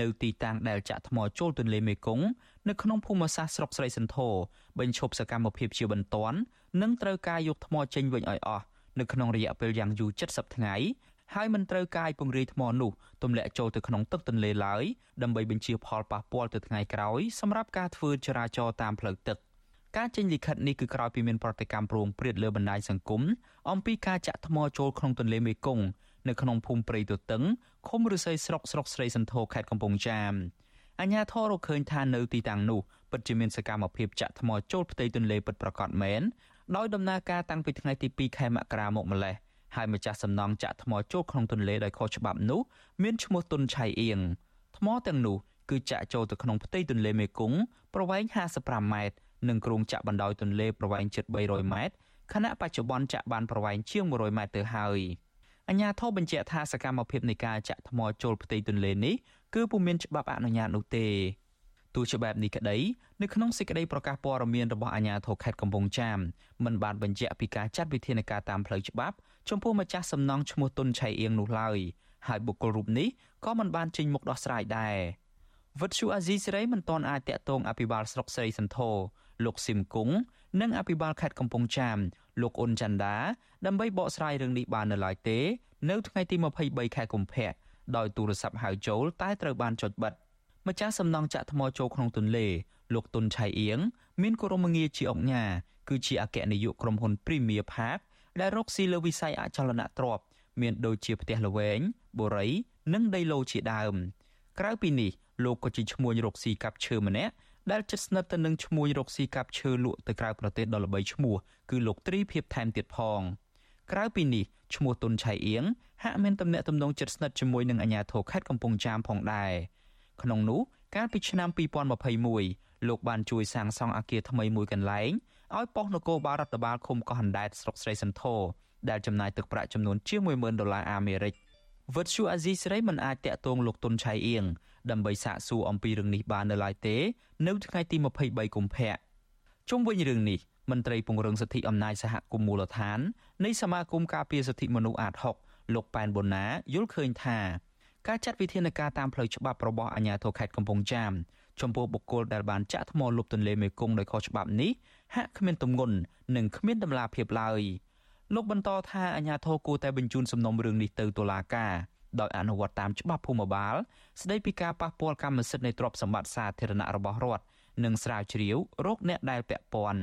នៅទីតាំងដែលចាក់ថ្មចូលទន្លេមេគង្គនៅក្នុងភូមិសាស្ត្រស្រុកស្រីសន្ធរបញ្ឈប់សកម្មភាពជាបន្ទាន់និងត្រូវការយកថ្មចេញវិញឲ្យអស់នៅក្នុងរយៈពេលយ៉ាងយូរ70ថ្ងៃហើយមិនត្រូវការពង្រាយថ្មនោះទម្លាក់ចូលទៅក្នុងទឹកទន្លេឡើយដើម្បីបញ្ជាផលប៉ះពាល់ទៅថ្ងៃក្រោយសម្រាប់ការធ្វើចរាចរណ៍តាមផ្លូវទឹក ការចេញលិខិតនេះគឺក្រោយពីមានប្រតិកម្មប្រងព្រាតលើបណ្ដាញសង្គមអំពីការចាក់ថ្មចូលក្នុងទន្លេមេគង្គនៅក្នុងភូមិព្រៃទទឹងឃុំឫស្សីស្រុកស្រុកស្រីសន្ធរខេត្តកំពង់ចាមអញ្ញាធររកឃើញថានៅទីតាំងនោះពិតជាមានសកម្មភាពចាក់ថ្មចូលផ្ទៃទន្លេពិតប្រាកដមែនដោយដំណើរការតាំងពីថ្ងៃទី2ខែមករាមកម្លេះហើយម្ចាស់សំណង់ចាក់ថ្មចូលក្នុងទន្លេដោយខុសច្បាប់នោះមានឈ្មោះតុនឆៃអៀងថ្មទាំងនោះគឺចាក់ចូលទៅក្នុងផ្ទៃទន្លេមេគង្គប្រវែង55ម៉ែត្រ និងគ្រោងចាក់បណ្ដោយទន្លេប្រវែងជិត300ម៉ែត្រខណៈបច្ចុប្បន្នចាក់បានប្រវែងជាង100ម៉ែត្រទៅហើយអញ្ញាធិបបញ្ជាក់ថាសកម្មភាពនៃការចាក់ថ្មចូលផ្ទៃទន្លេនេះគឺពុំមានច្បាប់អនុញ្ញាតនោះទេទោះជាបែបនេះក្តីនៅក្នុងសេចក្តីប្រកាសព័ត៌មានរបស់អាជ្ញាធរខេត្តកំពង់ចាមមិនបានបញ្ជាក់ពីការចាត់វិធានការតាមផ្លូវច្បាប់ចំពោះម្ចាស់សំណង់ឈ្មោះតុនឆៃអៀងនោះឡើយហើយបុគ្គលរូបនេះក៏មិនបានចេញមុខដោះស្រាយដែរវិទ្យុអាស៊ីសេរីមិនទាន់អាចតាក់ទងអភិបាលស្រុកស្រីសន្ធរ លោកស៊ីមគង់និងអភិបាលខេត្តកំពង់ចាមលោកអ៊ុនច័ន្ទដាដើម្បីបកស្រាយរឿងនេះបាននៅឡើយទេ នៅថ្ងៃទី23ខែកុម្ភៈដោយទូរស័ព្ទហៅចូលតែត្រូវបានចុចបិទម្ចាស់សំណង់ចាក់ថ្មចូលក្នុងទន្លេលោកតុនឆៃអៀងមានគោរមងារជាអង្គញាគឺជាអគ្គនាយកក្រុមហ៊ុន Premier Park ដែលរកស៊ីលើវិស័យអចលនទ្រព្យមានដូចជាផ្ទះល្វែងបុរី និងដីឡូជាដើម ក្រៅពីនេះលោកក៏ជាឈ្មួញរកស៊ីកាប់ឈើម្នាក់ ដែលជិតស្និទ្ធទៅនឹងឈ្មួញរកស៊ីកាប់ឈើលក់ទៅក្រៅប្រទេសដ៏ល្បីឈ្មោះគឺលោកត្រីភិបថែមទៀតផងក្រៅពីនេះឈ្មោះតុនឆៃអៀងហាក់មានទំនាក់ទំនងជិតស្និទ្ធជាមួយនឹងអាជ្ញាធរខេត្តកំពង់ចាមផងដែរក្នុងនោះកាលពីឆ្នាំ2021លោកបានជួយសាងសង់អគារថ្មីមួយកន្លែងឲ្យប៉ុស្តិ៍នគរបាលរដ្ឋបាលឃុំកោះហណ្ដែតស្រុកស្រីសន្ធរដែលចំណាយទឹកប្រាក់ចំនួនជាង10000ដុល្លារអាមេរិកវិទ្យុអាស៊ីសេរីមិនអាចតាក់ទងលោកតុនឆៃអៀង ដើម្បីសាកសួរអំពីរឿងនេះបាននៅឡើយទេ នៅថ្ងៃទី23កុម្ភៈជុំវិញរឿងនេះមន្ត្រីពង្រឹងសិទ្ធិអំណាចសហគមន៍មូលដ្ឋាននៃសមាគមការពារសិទ្ធិមនុស្សអាត6លោកប៉ែនបូណាយល់ឃើញថាការចាត់វិធានការតាមផ្លូវច្បាប់របស់អាជ្ញាធរខេត្តកំពង់ចាមចំពោះបុគ្គលដែលបានចាក់ថ្មលុបទន្លេមេគង្គដោយខុសច្បាប់នេះហាក់គ្មានទម្ងន់និងគ្មានដំណាភាពឡើយលោកបន្តថាអាជ្ញាធរគួរតែបញ្ជូនសំណុំរឿងនេះទៅតុលាការ ដោយអនុវត្តតាមច្បាប់ភូមិបាលស្ដីពីការប៉ះពាល់កម្មសិទ្ធិនៃទ្រព្យសម្បត្តិសាធារណៈរបស់រដ្ឋនិងស្រាវជ្រាវរោគអ្នកដែលពាក់ព័ន្ធ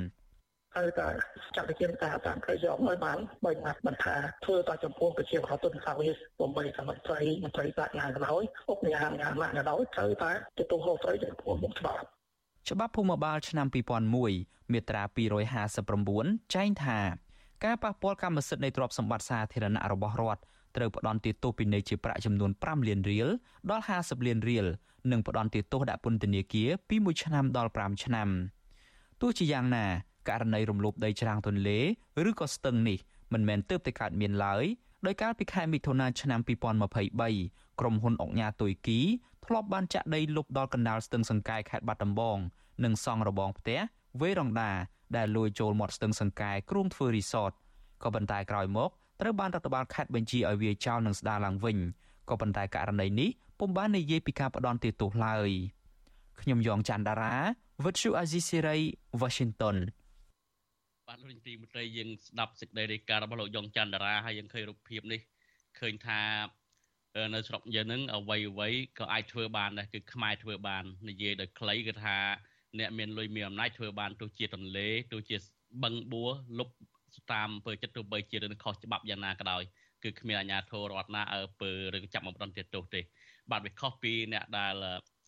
ហើយតែចាត់វិធានការតាមផ្លូវយកឲ្យបានបើណាត់មិនថាធ្វើតែចំពោះប្រជាពលរដ្ឋទុនសាវិសបំបីសមត្ថត្រីមន្ត្រីសាខាក៏ដោយអុកញ៉ាំញ៉ាំណាក៏ដោយត្រូវតែទទួលខុសត្រូវចំពោះមុខច្បាប់ច្បាប់ភូមិបាលឆ្នាំ2001មាត្រា259ចែងថាការប៉ះពាល់កម្មសិទ្ធិនៃទ្រព្យសម្បត្តិសាធារណៈរបស់រដ្ឋ ត្រូវផ្ដន់ទោសពិន័យជាប្រាក់ចំនួន5លានរៀលដល់50លានរៀលនិងផ្ដន់ទោសដាក់ពន្ធនាគារពី1ឆ្នាំដល់5ឆ្នាំទោះជាយ៉ាងណាករណីរំលោភដីច្រាំងទន្លេឬក៏ស្ទឹងនេះមិនមែនទើបតែកើតមានឡើយដោយកាលពីខែមិថុនាឆ្នាំ2023ក្រុមហ៊ុនអុកញ៉ាទុយគីធ្លាប់បានចាក់ដីលុបដល់កណ្ដាលស្ទឹងសង្កែខេត្តបាត់ដំបង និងសង់របងផ្ទះវេរងដាដែលលួចចូលមាត់ស្ទឹងសង្កែគ្រោងធ្វើរីសតក៏ប៉ុន្តែក្រោយមក ត្រូវបានរដ្ឋបាលខេត្តបញ្ជាឲ្យវាចោលនិងស្ដារឡើងវិញក៏ប៉ុន្តែករណីនេះពុំបាននិយាយពីការផ្ដន់ទោសឡើយខ្ញុំយ៉ងច័ន្ទដារាវិទ្យុអាស៊ីសេរី Washington បាទលោកទីមន្ត្រីយើងស្ដាប់សេចក្តីរាយការណ៍របស់លោកយ៉ងច័ន្ទរាហើយយើងឃើញរូបភាពនេះឃើញថានៅស្រុកយើងនឹងអ្វីអ្វីក៏អាចធ្វើបានដែរគឺខ្មែរធ្វើបាននិយាយដោយខ្លីគឺថាអ្នកមានលុយមានអំណាចធ្វើបានទោះជាទន្លេទោះជាបឹងបួលុប តាមអំពើចិត្តទោះបីជារឿងខុសច្បាប់យ៉ាងណាក៏ដោយគឺគ្មានអាជ្ញាធររដ្ឋណាអើពើរឿងចាប់មកបណ្ដន់ទោសទេ បាទវាខុសពីអ្នកដែល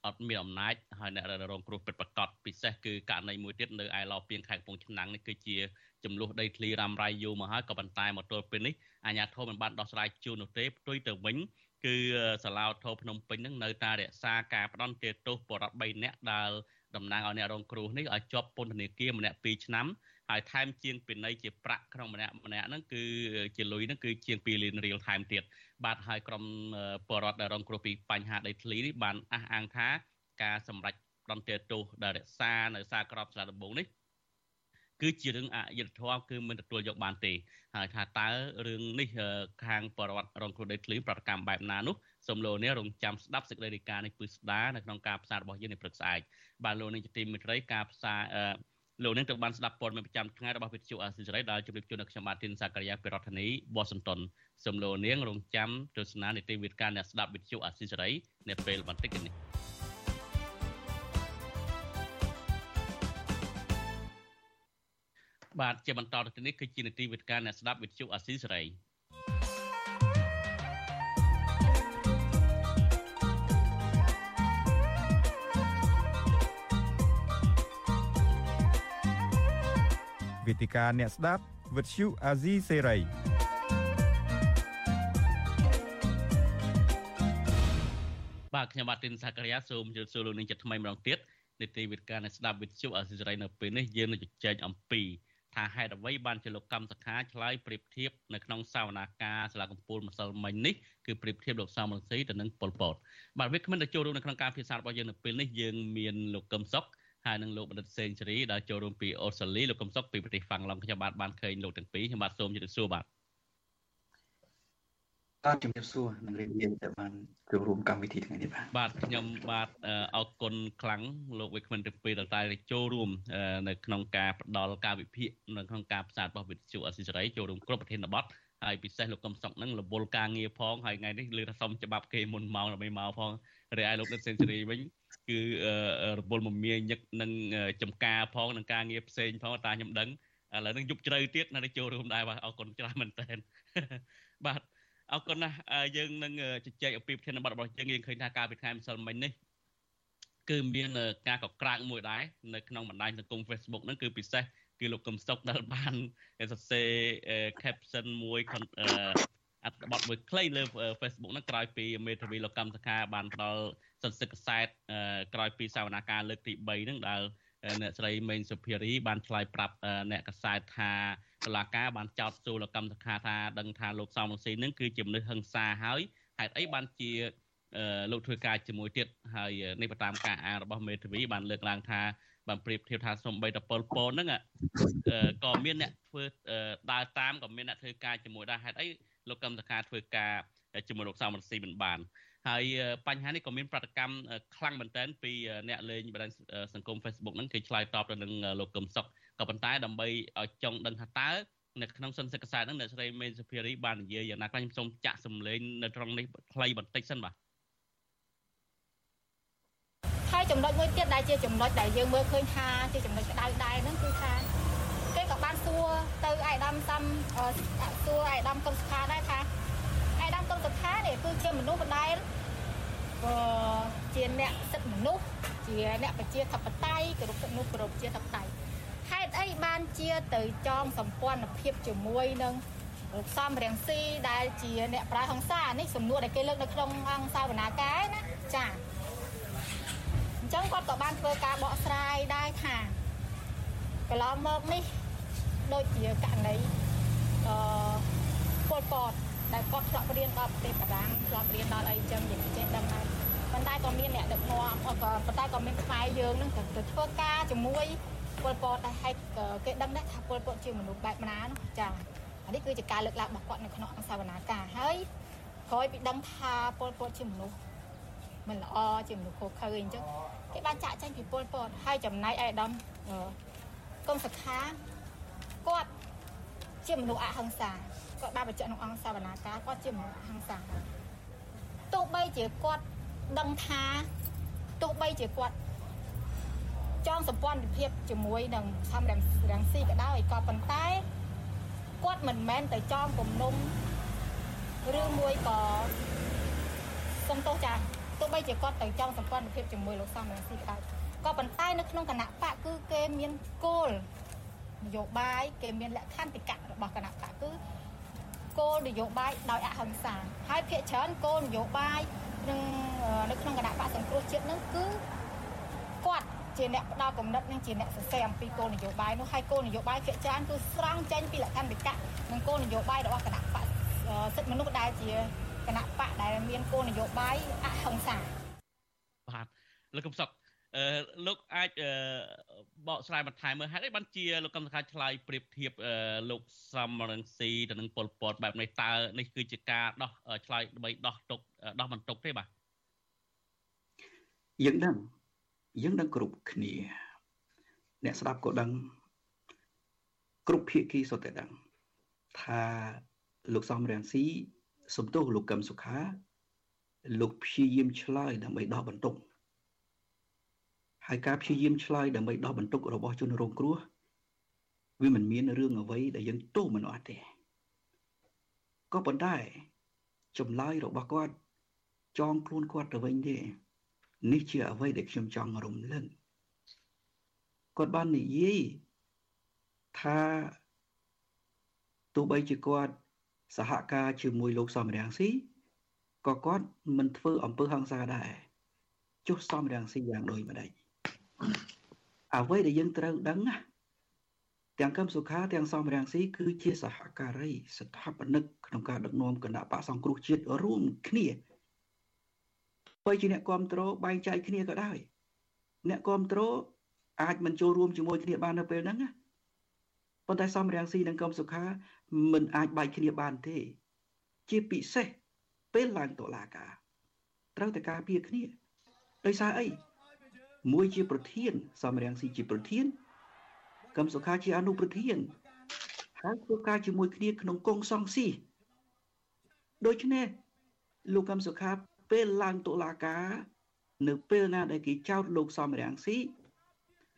អត់មានអំណាចហើយអ្នករងគ្រោះពិតប្រាកដពិសេសគឺករណីមួយទៀតនៅឯឡោពីងខេត្តកំពង់ឆ្នាំងនេះគឺជាចំនួនដីធ្លីរ៉ាំរ៉ៃយូរមកហើយក៏ប៉ុន្តែមកទល់ពេលនេះអាជ្ញាធរមិនបានដោះស្រាយជូននោះទេផ្ទុយទៅវិញគឺសាឡាវថោភ្នំពេញនឹងនៅតែរក្សាការផ្ដន់ទោសបរិបទ3នាក់ដែលតំណាងឲ្យអ្នករងគ្រោះនេះឲ្យជាប់ពន្ធនាគារម្នាក់2ឆ្នាំ ហើយថែមជាងពិន័យជាប្រាក់ក្នុងម្នាក់ម្នាក់ហ្នឹងគឺជាលុយហ្នឹងគឺជាង2លានរៀលថែមទៀតបាទហើយក្រុមបរដ្ឋដែលរងគ្រោះពីបញ្ហាដីធ្លីនេះបានអះអាងថាការសម្រេចប្រន្ទាទោសដែលរក្សានៅសាក្របស្លាដំបងនេះគឺជារឿងអយុត្តិធម៌គឺមិនទទួលយកបានទេហើយថាតើរឿងនេះខាងបរដ្ឋរងគ្រោះដីធ្លីប្រតិកម្មបែបណានោះសូមលោកនេះរងចាំស្ដាប់សេចក្តីរាយការណ៍នេះពឹស្ដានៅក្នុងការផ្សាយរបស់យើងនៅព្រឹកស្អែកបាទលោកនេះជាទីមេត្រីការផ្សាយ លោកនឹងត្រូវបានស្ដាប់ព័ត៌មានប្រចាំថ្ងៃរបស់វិទ្យុអាស៊ីសេរីដែលជម្រាបជូននៅខ្ញុំបាទធីនសាករិយាពីរដ្ឋធានីវ៉ាស៊ីនតោនសូមលោកនាងរងចាំទស្សនានីតិវិទ្យាអ្នកស្ដាប់វិទ្យុអាស៊ីសេរីនៅពេលបន្តិចនេះបាទជាបន្តទៅនេះគឺជានីតិវិទ្យាអ្នកស្ដាប់វិទ្យុអាស៊ីសេរី វេទិកាអ្នកស្ដាប់វិទ្យុអាស៊ីសេរីបាទខ្ញុំបាទទីនសាករិយាសូមជម្រាបសួរលោកនាងជាថ្មីម្ដងទៀតនីតិវិទ្យាអ្នកស្ដាប់វិទ្យុអាស៊ីសេរីនៅពេលនេះយើងនឹងជជែកអំពីថាហេតុអ្វីបានជាលោកកម្មសខាឆ្លើយប្រៀបធៀបនៅក្នុងសវនាការសាលាកំពូលម្សិលមិញនេះគឺប្រៀបធៀបលោកសំរងស៊ីទៅនឹងប៉ុលពតបាទវាគ្មិនទៅចូលរួមនៅក្នុងការពិភាក្សារបស់យើងនៅពេលនេះយើងមានលោកកឹមសុខ ហើយនឹងលោកបណ្ឌិតសេងសេរីដែលចូលរួមពីអូស្ត្រាលីលោកកំសុកពីប្រទេសហ្វាំងឡង់ខ្ញុំបាទបានឃើញលោកទាំងពីរខ្ញុំបាទសូមជម្រាបសួរបាទបាទជំរាបសួរនឹងរៀបរៀងទៅបានចូលរួមកម្មវិធីថ្ងៃនេះបាទបាទខ្ញុំបាទអរគុណខ្លាំងលោកវិក្កាមទាំងពីរដែលតែចូលរួមនៅក្នុងការផ្ដល់ការវិភាគនៅក្នុងការផ្សាយរបស់វិទ្យុអសិរ័យចូលរួមគ្រប់ប្រធានបទហើយពិសេសលោកកឹមសុកនឹងរវល់ការងារផងហើយថ្ងៃនេះលើថាសុំច្បាប់គេមុនមកដើម្បីមកផងរីឯលោកដិតសេនស៊ូរីវិញ គឺរវល់មមាញឹកនឹងចំការផងនឹងការងារផ្សេងផងតាខ្ញុំដឹងឥឡូវនឹងយប់ជ្រៅទៀតនៅចូលរួមដែរបាទអរគុណច្រើនមែនតើបាទអរគុណណាស់យើងនឹងជជែកអំពីប្រធានបទរបស់យើងយើងឃើញថាការពិធីម្សិលមិញនេះគឺមានការកក្រើកមួយដែរនៅក្នុងបណ្ដាញសង្គម Facebook ហ្នឹងគឺពិសេសគឺលោកកឹមសុខដែលបានសរសេរ caption មួយអត្ថបទមួយខ្លីលើ Facebook ហ្នឹងក្រោយពីមេធាវីលោកកម្មសខាបានផ្ដល់ សិទ្ធិកសែតក្រោយពីសវនាការលើកទី3ហ្នឹងដែលអ្នកស្រីមេងសុភារីបានឆ្លើយប្រាប់អ្នកកសែតថាតុលាការបានចោទសួរលោកកម្មសខាថាដឹងថាលោកសំរងស៊ីនឹងគឺជាមនុស្សហិង្សាហើយហេតុអីបានជាលោកធ្វើការជាមួយទៀតហើយនេះតាមការអានរបស់មេធាវីបានលើកឡើងថាបានប្រៀបធៀបថាសំបីតពលពនហ្នឹងក៏មានអ្នកធ្វើដើរតាមក៏មានអ្នកធ្វើការជាមួយដែរហេតុអីលោកកឹមសខាធ្វើការជាមួយលោកសំរងស៊ីមិនបាន ហើយបញ្ហានេះក៏មានប្រតិកម្មខ្លាំងមែនទែនពីអ្នកលេងបណ្ដាញសង្គម Facebook ហ្នឹងគេឆ្លើយតបទៅនឹងលោកកឹមសុខក៏ប៉ុន្តែដើម្បីឲ្យចង់ដឹងថាតើនៅក្នុងសិនសិក្សាសាស្ត្រហ្នឹងអ្នកស្រីមេនសុភារីបាននិយាយយ៉ាងណាខ្លះខ្ញុំសូមចាក់សម្លេងនៅត្រង់នេះខ្លីបន្តិចសិនបាទហើយចំណុចមួយទៀតដែលជាចំណុចដែលយើងមើលឃើញថាជាចំណុចក្តៅដែរហ្នឹងគឺថាគេក៏បានសួរទៅអាយដាមសំសួរអាយដាមកុំសុខាដែរថា អាយដាមកុំសុខានេះគឺជាមនុស្សដែលក៏ជាអ្នកសិទ្ធិមនុស្សជាអ្នកប្រជាធិបតេយ្យគោរពសិទ្ធិមនុស្សគោរពជាធិបតេយ្យហេតុអីបានជាទៅចងសម្ព័ន្ធភាពជាមួយនឹងលោកសំរៀងស៊ីដែលជាអ្នកប្រើហង្សានេះសំណួរដែលគេលើកនៅក្នុងអង្គសាវនាការណាចាអញ្ចឹងគាត់ក៏បានធ្វើការបកស្រាយដែរថាកន្លងមកនេះដូចជាករណីអឺពលពត ដែលគាត់ធ្លាប់រៀនដល់ប្រទេសបារាំងធ្លាប់រៀនដល់អីចឹងយើងចេះដឹងហើយប៉ុន្តែក៏មានអ្នកដឹកនាំក៏ប៉ុន្តែក៏មានខ្មែរយើងនឹងទៅធ្វើការជាមួយពលពតដែរហើយគេដឹងដែរថាពលពតជាមនុស្សបែបណានោះចាអានេះគឺជាការលើកឡើងរបស់គាត់នៅក្នុងអង្គសាវនាការហើយក្រោយពីដឹងថាពលពតជាមនុស្សមិនល្អជាមនុស្សខុសខើអញ្ចឹងគេបានចាក់ចេញពីពលពតហើយចំណែកឯកឧត្តមកុំសខាគាត់ជាមនុស្សអហិង្សា គាត់បានបញ្ជាក់ក្នុងអង្គសាវនាការគាត់ជាមនុស្សអហិង្សាទោះបីជាគាត់ដឹងថាទោះបីជាគាត់ចងសម្ព័ន្ធភាពជាមួយនឹងខំរាំងស៊ីក៏ដោយក៏ប៉ុន្តែគាត់មិនមែនទៅចងគំនុំឬមួយក៏សំទោសចាទោះបីជាគាត់ទៅចងសម្ព័ន្ធភាពជាមួយលោកសំរាំងស៊ីក៏ដោយក៏ប៉ុន្តែនៅក្នុងគណៈបកគឺគេមានគោលនយោបាយគេមានលក្ខន្តិកៈរបស់គណៈបកគឺ គោលនយោបាយដោយអហិង្សាហើយភាគច្រើនគោលនយោបាយនឹងនៅក្នុងគណៈបកសង្គ្រោះជាតិនឹងគឺគាត់ជាអ្នកផ្ដល់កំណត់និងជាអ្នកសរសេរអំពីគោលនយោបាយនោះហើយគោលនយោបាយភាគច្រើនគឺស្រង់ចេញពីលក្ខន្តិកៈនិងគោលនយោបាយរបស់គណៈបកសិទ្ធិមនុស្សដែលជាគណៈបកដែលមានគោលនយោបាយអហិង្សាបាទលោកកំសុកអឺ លោកអាចបកស្រាយបន្ថែមមើលហេតុអីបានជាលោកកំសខាឆ្លើយប្រៀបធៀបលោកសំរងស៊ីទៅនឹងប៉ុលពតបែបនេះតើនេះគឺជាការដោះឆ្លើយដើម្បីដោះទុកដោះបន្ទុកទេបាទយើងដឹងយើងដឹងគ្រប់គ្នា អ្នកស្ដាប់ក៏ដឹងគ្រប់ភាគីសុទ្ធតែដឹងថាលោកសំរងស៊ីសំទោសលោកកឹមសុខា លោកព្យាយាមឆ្លើយដើម្បីដោះបន្ទុក ហើយការព្យាយាមឆ្លើយដើម្បីដោះបន្ទុករបស់ជនរងគ្រោះវាមិនមានរឿងអ្វីដែលយើងទោសមិនអត់ទេក៏ប៉ុន្តែចម្លើយរបស់គាត់ចងខ្លួនគាត់ទៅវិញទេនេះជាអ្វីដែលខ្ញុំចង់រំលឹកគាត់បាននិយាយថាទោះបីជាគាត់សហការជាមួយលោកសំរាំងស៊ីក៏គាត់មិនធ្វើអំពើហិង្សាដែរចុះសំរាំងស៊ីយ៉ាងដូចម្ដេច អ្វីដែលយើងត្រូវដឹងណាទាំងកឹមសុខាទាំងសំរាំងស៊ីគឺជាសហការីស្ថាបនិកក្នុងការដឹកនាំគណៈបកសង្គ្រោះជាតិរួមគ្នាបើជាអ្នកគ្រប់គ្រងបែងចែកគ្នាក៏ដោយអ្នកគ្រប់គ្រងអាចមិនចូលរួមជាមួយគ្នាបាននៅពេលហ្នឹងណាប៉ុន្តែសំរាំងស៊ីនិងកឹមសុខាមិនអាចបែកគ្នាបានទេ ជាពិសេសពេលឡើងតុលាការត្រូវតែការពារគ្នាដោយសារអី មួយជាប្រធានសំរាំងស៊ីជាប្រធានកឹមសុខាជាអនុប្រធានហើយធ្វើការជាមួយគ្នាក្នុងកងសង្ស៊ីដូច្នេះលោកកឹមសុខាពេលឡើងតុលាការ នៅពេលណាដែលគេចោទលោកសំរាំងស៊ី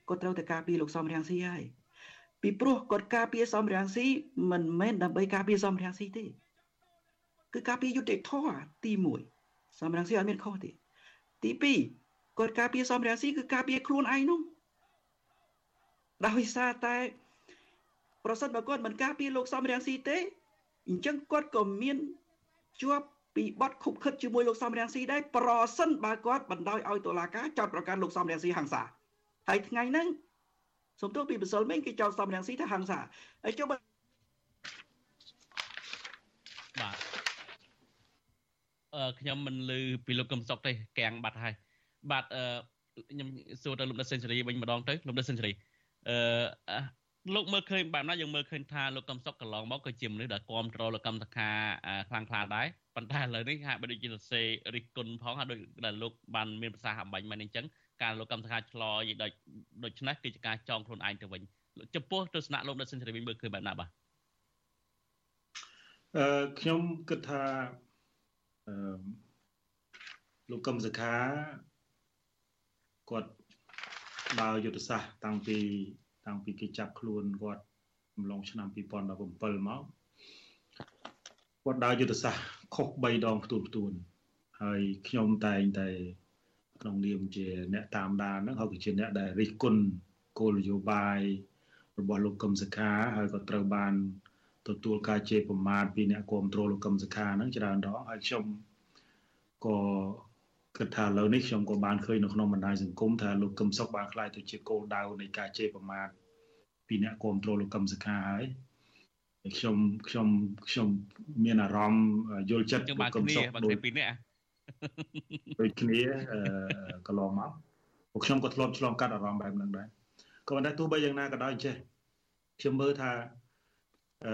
គាត់ត្រូវតែការពារលោកសំរាំងស៊ីហើយពីព្រោះគាត់ការពារសំរាំងស៊ីមិនមែនដើម្បីការពារសំរាំងស៊ីទេគឺការពារយុត្តិធម៌ទី1សំរាំងស៊ីអត់មានខុសទេទី2 គាត់ការពារសំរាំងស៊ីគឺការពារខ្លួនឯងនោះដោយសារតែ ប្រសិនបើគាត់មិនការពារលោកសំរាំងស៊ីទេអញ្ចឹងគាត់ក៏មានជាប់ពីបទខុបខិតជាមួយលោកសំរាំងស៊ីដែរប្រសិនបើគាត់បណ្ដោយឲ្យតុលាការចោទប្រកាន់លោកសំរាំងស៊ីហ ংস ាហើយថ្ងៃហ្នឹងសំទោសពីបសិលមិញគេចោទសំរាំងស៊ីថាហ ংস ាហើយចុះបាទអឺខ្ញុំមិនលឺពីលោកកឹមសុកទេកៀងបាត់ហើយ បាទអឺខ្ញុំសួរទៅលោកដិតសេនស៊ូរីវិញម្ដងទៅលោកដិតសេនស៊ូរីអឺលោកមើលឃើញបែបណាយើងមើលឃើញថាលោកកឹមសុខកន្លងមកក៏ជាមនុស្សដែលគ្រប់គ្រងលោកកឹមសខាខ្លាំងខ្លាដែរប៉ុន្តែឥឡូវនេះហាក់បីដូចជាសរសេររិះគន់ផងហើយដូចដែលលោកបានមានប្រសាសន៍អំបញ្ញមកនេះអញ្ចឹងការលោកកឹមសខាឆ្លោយដូចដូច្នេះគឺជាការចងខ្លួនឯងទៅវិញចំពោះទស្សនៈលោកដិតសិនសេរីវិញមើលឃើញបែបណាបាទអឺខ្ញុំគិតថាអឺលោកកឹមសខា គាត់ដើរយុទ្ធសាស្ត្រតាំងពីតាំងពីគេចាប់ខ្លួនគាត់អំឡុងឆ្នាំ2017មកគាត់ដើរយុទ្ធសាស្ត្រខុស3ដងផ្ទួនផ្ទួនហើយខ្ញុំតែងតែក្នុងនាមជាអ្នកតាមដានហ្នឹងហើយក៏ជាអ្នកដែលរិះគន់គោលនយោបាយរបស់លោកកឹមសុខាហើយក៏ត្រូវបានទទួលការជេរប្រមាថពីអ្នកគ្រប់គ្រងលោកកឹមសុខាហ្នឹងច្រើនដងហើយខ្ញុំក៏ គិតថាឥឡូវនេះខ្ញុំក៏បានឃើញនៅក្នុងបណ្ដាញសង្គមថាលោកកឹមសុខបានខ្លាយទៅជាគោលដៅនៃការជេរប្រមាថពីអ្នកគ្រប់គ្រងលោកកឹមសុខាហើយខ្ញុំខ្ញុំខ្ញុំមានអារម្មណ៍យល់ចិត្តលោកកឹមសុខដូចពីនេះដូចគ្នាកន្លងមកពួកខ្ញុំក៏ធ្លាប់ឆ្លងកាត់អារម្មណ៍បែបហ្នឹងដែរក៏ប៉ុន្តែទោះបីយ៉ាងណាក៏ដោយចេះខ្ញុំមើលថាអឺ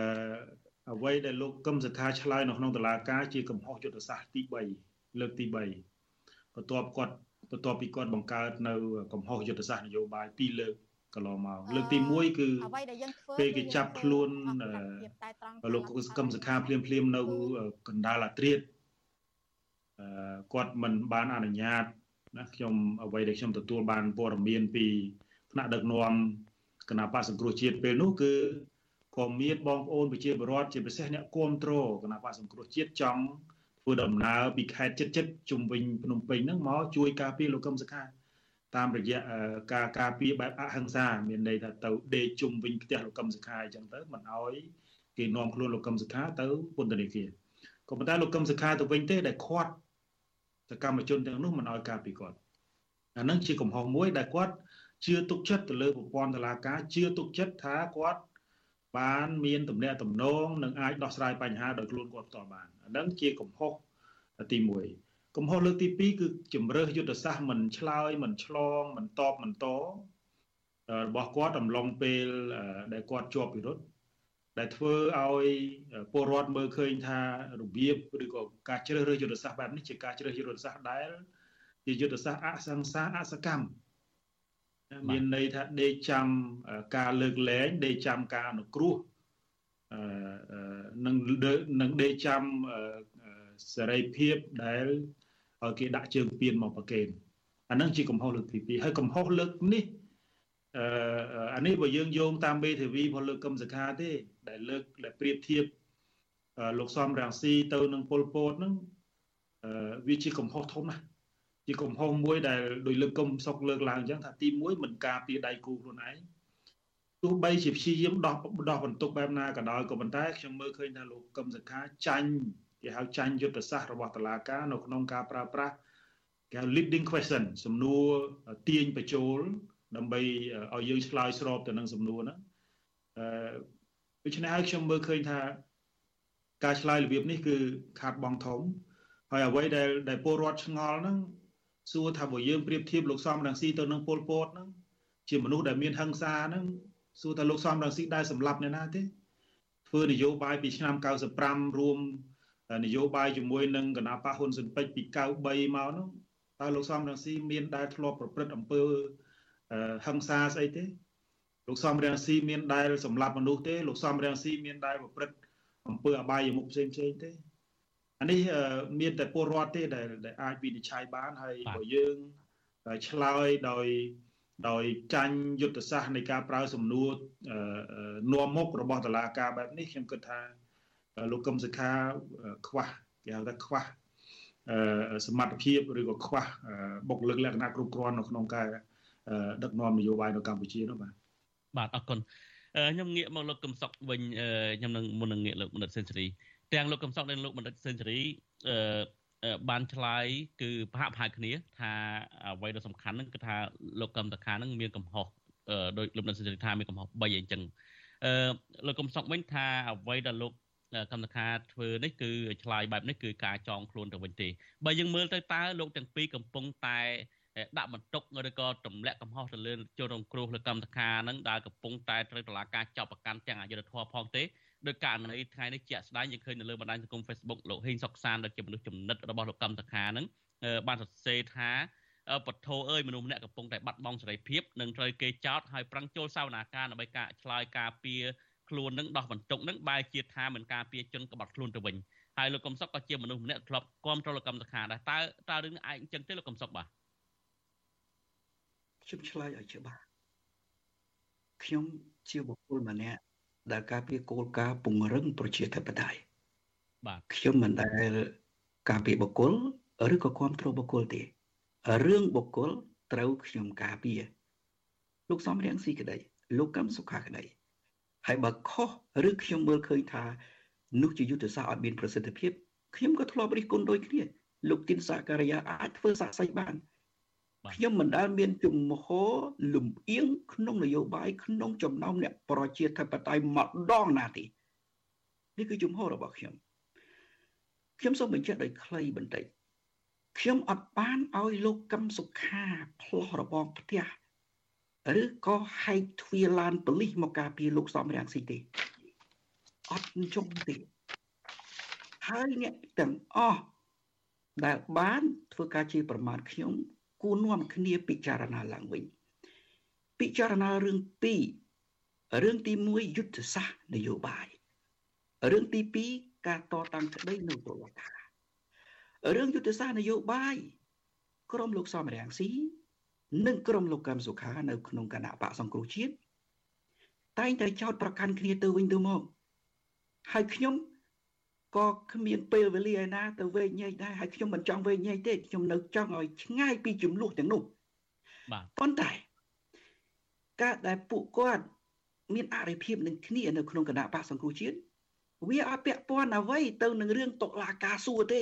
អ្វីដែលលោកកឹមសុខាឆ្លើយនៅក្នុងតឡាការជាកំហុសយុទ្ធសាស្ត្រទី3លើកទី3 បន្ទាប់គាត់បន្ទាប់ពីគាត់បង្កើតនៅកំហុសយុទ្ធសាស្ត្រនយោបាយពីរលើកកន្លងមកលើកទី1គឺពេលគេចាប់ខ្លួនលោកកឹមសុខាភ្លាមភ្លាមនៅកណ្ដាលអាត្រៀតគាត់មិនបានអនុញ្ញាតណាខ្ញុំអ្វីដែលខ្ញុំទទួលបានព័ត៌មានពីថ្នាក់ដឹកនាំគណៈបកសង្គ្រោះជាតិពេលនោះគឺក៏មានបងប្អូនប្រជាពលរដ្ឋជាពិសេសអ្នកគ្រប់គ្រងគណៈបកសង្គ្រោះជាតិចង់ ធ្វើដំណើរពីខេត្តចិត្តចិត្តជុំវិញភ្នំពេញហ្នឹងមកជួយការពារលោកកឹមសុខាតាមរយៈការការពារបែបអហិង្សាមានន័យថាទៅដេកជុំវិញផ្ទះលោកកឹមសុខាអញ្ចឹងទៅមិនអោយគេនាំខ្លួនលោកកឹមសុខាទៅពន្ធនាគារក៏ប៉ុន្តែលោកកឹមសុខាទៅវិញទេដែលខាត់សកម្មជនទាំងនោះមិនឲ្យការពីគាត់អានឹងជាកំហុសមួយដែលគាត់ជឿទុកចិត្តទៅលើប្រព័ន្ធតុលាការជឿទុកចិត្តថាគាត់បានមានទំនាក់ទំនងនិងអាចដោះស្រាយបញ្ហាដោយខ្លួនគាត់ផ្ទាល់បាន អានឹងជាកំហុសទី1កំហុសលើកទី2គឺជំរើសយុទ្ធសាស្ត្រមិនឆ្លើយមិនឆ្លងមិនតបមិនតរបស់គាត់អំឡុងពេលដែលគាត់ជាប់ពិរុទ្ធដែលធ្វើឲ្យពលរដ្ឋមើលឃើញថារបៀបឬក៏ការជ្រើសរើសយុទ្ធសាស្ត្របែបនេះជាការជ្រើសយុទ្ធសាស្ត្រដែលជាយុទ្ធសាស្ត្រអសង្សារអសកម្មមានន័យថាដេកចាំការលើកលែងដេកចាំការអនុគ្រោះអឺ នឹងនឹងដេកចាំសេរីភាពដែលឲ្យគេដាក់ជើងពៀនមកប្រកេនអានឹងជាកំហុសលើកទី2ហើយកំហុសលើកនេះអឺអានេះបើយើងយោងតាមមេធាវីរបស់លើកកឹមសខាទេ ដែលលើកដែលប្រៀបធៀបលោកសំរាំងស៊ីទៅនឹងប៉ុលពតហ្នឹងវាជាកំហុសធំណាស់ជាកំហុសមួយដែលដោយលើកកុំសុកលើកឡើងអញ្ចឹងថាទី1មិនការពារដៃគូខ្លួនឯង ទោះបីជាព្យាយាមដោះដោះបន្ទុកបែបណាក៏ដោយក៏ប៉ុន្តែខ្ញុំមើលឃើញថាលោកកឹមសខាចាញ់គេហៅចាញ់យុទ្ធសាស្ត្ររបស់តុលាការនៅក្នុងការប្រើប្រាស់គេហៅ leading question សំណួរទាញបញ្ចូលដើម្បីឲ្យយើងឆ្លើយស្របទៅនឹងសំណួរហ្នឹងអឺដូច្នេះហើយខ្ញុំមើលឃើញថាការឆ្លើយរបៀបនេះគឺខាតបង់ធំហើយអ្វីដែលដែលពលរដ្ឋឆ្ងល់ហ្នឹងសួរថាបើយើងប្រៀបធៀបលោកសំរងស៊ីទៅនឹងពលពតហ្នឹងជាមនុស្សដែលមានហិង្សាហ្នឹង សួរថាលោកសំរងស៊ីដែរសម្លាប់អ្នកណាទេធ្វើនយោបាយពីឆ្នាំ95រួមនយោបាយជាមួយនឹងគណៈបកហ៊ុនស៊ិនពេជ្រពី93មកនោះតើលោកសំរងស៊ីមានដែលធ្លាប់ប្រព្រឹត្តអំពើហិង្សាស្អីទេលោកសំរងស៊ីមានដែលសម្លាប់មនុស្សទេលោកសំរងស៊ីមានដែលប្រព្រឹត្តអំពើអបាយមុខផ្សេងផ្សេងទេអានេះមានតែពលរដ្ឋទេដែលអាចវិនិច្ឆ័យបានហើយបើយើងឆ្លើយដោយ ដោយចាញ់យុទ្ធសាស្ត្រនៃការប្រើសំណួរនាំមុខរបស់តឡាការបែបនេះខ្ញុំគិតថាលោកកឹមសុខាខ្វះគេហៅថាខ្វះសមត្ថភាពឬក៏ខ្វះបុគ្គលិកលក្ខណៈគ្រប់គ្រាន់នៅក្នុងការដឹកនាំនយោបាយនៅកម្ពុជានោះបាទបាទអរគុណខ្ញុំងាកមកលោកកឹមសុខវិញខ្ញុំនឹងមុននឹងងាកលោកមនិតសេនស៊ូរីទាំងលោកកឹមសុខនិងលោកមនិតសេនស៊ូរីអឺ បានឆ្លើយគឺប្រហាក់ប្រហែលគ្នា ថាអ្វីដែលសំខាន់ហ្នឹងគឺថាលោកកឹមតខាហ្នឹងមានកំហុសដោយលោកមនិតសេនស៊ូរីថាមានកំហុស3អីចឹងអឺលោកកឹមសុខវិញថាអ្វីដែលលោកកម្មសខាធ្វើនេះគឺឆ្លើយបែបនេះគឺការចងខ្លួនទៅវិញទេបើយើងមើលទៅតើលោកទាំងពីរកំពុងតែដាក់បន្ទុកឬក៏ទម្លាក់កំហុសទៅលើជនរងគ្រោះលើកម្មសខាហ្នឹងដែលកំពុងតែត្រូវតឡាការចាប់ប្រកាន់ទាំងអយុធធម៌ផងទេ ដោយករណីថ្ងៃនេះជាក់ស្ដែងយើងឃើញនៅលើបណ្ដាញសង្គម Facebook លោកហេងសុកសានដែលជាមនុស្សចំណិតរបស់លោកកម្មសខាហ្នឹងបានសរសេរថាពធអើយមនុស្សម្នាក់កំពុងតែបាត់បង់សេរីភាពនិងត្រូវគេចោទហើយប្រឹងចូលសវនាការដើម្បីការឆ្លើយការពារខ្លួននឹងដោះបន្ទុកនឹងបែរជាថាមិនការពារជនក្បត់ខ្លួនទៅវិញហើយលោកកំសុកក៏ជាមនុស្សម្នាក់ធ្លាប់គ្រប់គ្រងលោកកម្មសខាដែរតើតើរឿងនេះឯងអញ្ចឹងទេលោកកំសុកបាទខ្ញុំឆ្លើយឲ្យច្បាស់ខ្ញុំជាបុគ្គលម្នាក់ ដែលការពារគោលការណ៍ពង្រឹងប្រជាធិបតេយ្យបាទខ្ញុំមិនដែលការពារបុគ្គលឬក៏គ្រប់គ្រងបុគ្គលទេរឿងបុគ្គលត្រូវខ្ញុំការពារលោកសំរៀងស៊ីក្តីលោកកឹមសុខាក្តីហើយបើខុសឬខ្ញុំមើលឃើញថានោះជាយុទ្ធសាស្ត្រឲ្យមានប្រសិទ្ធភាពខ្ញុំក៏ធ្លាប់រិះគន់ដូចគ្នាលោកទីនសាការីយ៉ាអាចធ្វើសាក់សីបាន ខ្ញុំមិនដែលមានជំហរលំអៀងក្នុងនយោបាយក្នុងចំណោមអ្នកប្រជាធិបតេយ្យម្ដងណាទេនេះគឺជំហររបស់ខ្ញុំខ្ញុំសូមបញ្ជាក់ដោយខ្លីបន្តិចខ្ញុំអត់បានឲ្យលោកកឹមសុខាផ្លោះរបងផ្ទះឬក៏ហែកទ្វារឡានប៉ូលីសមកការពារលោកសំរាំងស៊ីទេអត់ចុងទេហើយអ្នកទាំងអស់ដែលបានធ្វើការជាប្រមាថខ្ញុំ គួរនាំគ្នាពិចារណាឡើងវិញពិចារណារឿងពីររឿងទី1យុទ្ធសាស្ត្រនយោបាយរឿងទី2ការតតាំងក្តីនៅតុលាការរឿងយុទ្ធសាស្ត្រនយោបាយក្រុមលោកសំរាំងស៊ីនិងក្រុមលោកកឹមសុខានៅក្នុងគណៈបកសង្គ្រោះជាតិតែងតែចោតប្រកាន់គ្នាទៅវិញទៅមកហើយខ្ញុំ ក៏គ្មានពេលវេលាឯណាទៅវែងញែកដែរហើយខ្ញុំមិនចង់វែងញែកទេខ្ញុំនៅចង់ឲ្យឆ្ងាយពីចំនួនទាំងនោះបាទប៉ុន្តែការដែលពួកគាត់មានអរិភាពនឹងគ្នានៅក្នុងគណៈបកសង្គ្រោះជាតិវាអត់ពាក់ព័ន្ធអ្វីទៅនឹងរឿងតុលាការសួរទេ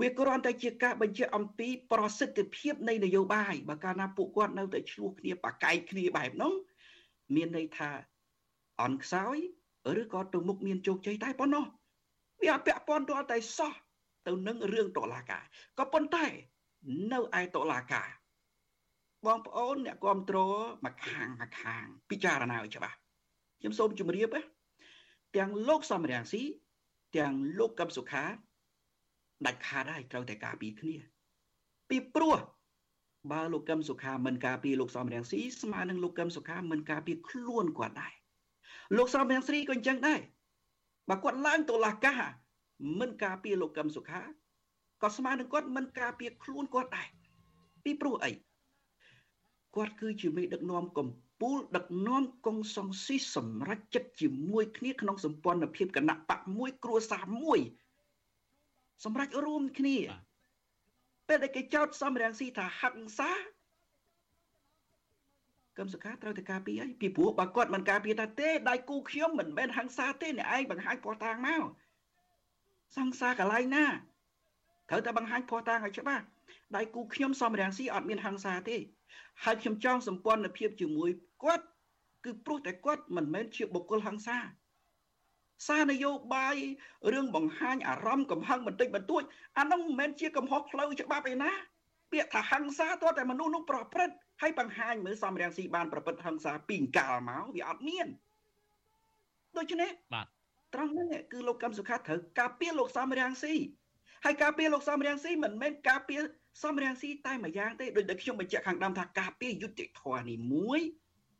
វាគ្រាន់តែជាការបញ្ជាក់អំពីប្រសិទ្ធភាពនៃនយោបាយបើកាលណាពួកគាត់នៅតែឆ្លោះគ្នាបកែកគ្នាបែបហ្នឹងមានន័យថាអន់ខ្សោយ ឬក៏ទៅមុខមានជោគជ័យតែប៉ុណ្ណោះវាអត់ពាក់ព័ន្ធទាល់តែសោះទៅនឹងរឿងតុលាការក៏ប៉ុន្តែនៅឯតុលាការបងប្អូនអ្នកគ្រប់គ្រងមកខាងមកខាង ពិចារណាឲ្យច្បាស់ខ្ញុំសូមជម្រាបទាំងលោកសំរាំងស៊ីទាំងលោកកឹមសុខាដាច់ខាតហើយត្រូវតែការពីគ្នា ពីព្រោះបើលោកកឹមសុខាមិនការពីលោកសំរាំងស៊ីស្មើនឹងលោកកឹមសុខាមិនការពីខ្លួនគាត់ដែរ លោកសំរាំងស៊ីក៏អញ្ចឹងដែរបើគាត់ឡើងតុលាការមិនការពីលោកកឹមសុខាក៏ស្មើនឹងគាត់មិនការពីខ្លួនគាត់ដែរពីព្រោះអីគាត់គឺជាមេដឹកនាំកម្ពុជាដឹកនាំកុងសុងស៊ីសម្រាប់ចិត្តជាមួយគ្នាក្នុងសម្ព័ន្ធភាពគណៈបកមួយគ្រួសារមួយសម្រាប់រួមគ្នាពេលដែលគេចោទសំរងស៊ីថាហិង្សា កឹមសុខាត្រូវតែការពារអីពីព្រោះបើគាត់មិនការពារថាទេដៃគូខ្ញុំមិនមែនហិង្សាទេអ្នកឯងបង្ហាញភ័ស្តុតាងមកសង្សារកន្លែងណាត្រូវតែបង្ហាញភ័ស្តុតាងឲ្យច្បាស់ដៃគូខ្ញុំសំរងស៊ីអត់មានហិង្សាទេហើយខ្ញុំចង់សម្ព័ន្ធភាពជាមួយគាត់គឺព្រោះតែគាត់មិនមែនជាបុគ្គលហិង្សាសារនយោបាយរឿងបង្ហាញអារម្មណ៍កំហឹងបន្តិចបន្តួចអានោះមិនមែនជាកំហុសផ្លូវច្បាប់ឯណាពាក្យថាហិង្សាតើតែមនុស្សនោះប្រព្រឹត្ត ហើយបង្ហាញមើលសំរាំងស៊ីបានប្រព្រឹត្តហិង្សាពីកាលមកវាអត់មានដូច្នេះបាទត្រង់ហ្នឹងគឺលោកកឹមសុខាត្រូវការពារលោកសំរាំងស៊ីហើយការពារលោកសំរាំងស៊ីមិនមែនការពារសំរាំងស៊ីតែមួយយ៉ាងទេដូចដែលខ្ញុំបញ្ជាក់ខាងដើមថាការពារយុត្តិធម៌នេះមួយ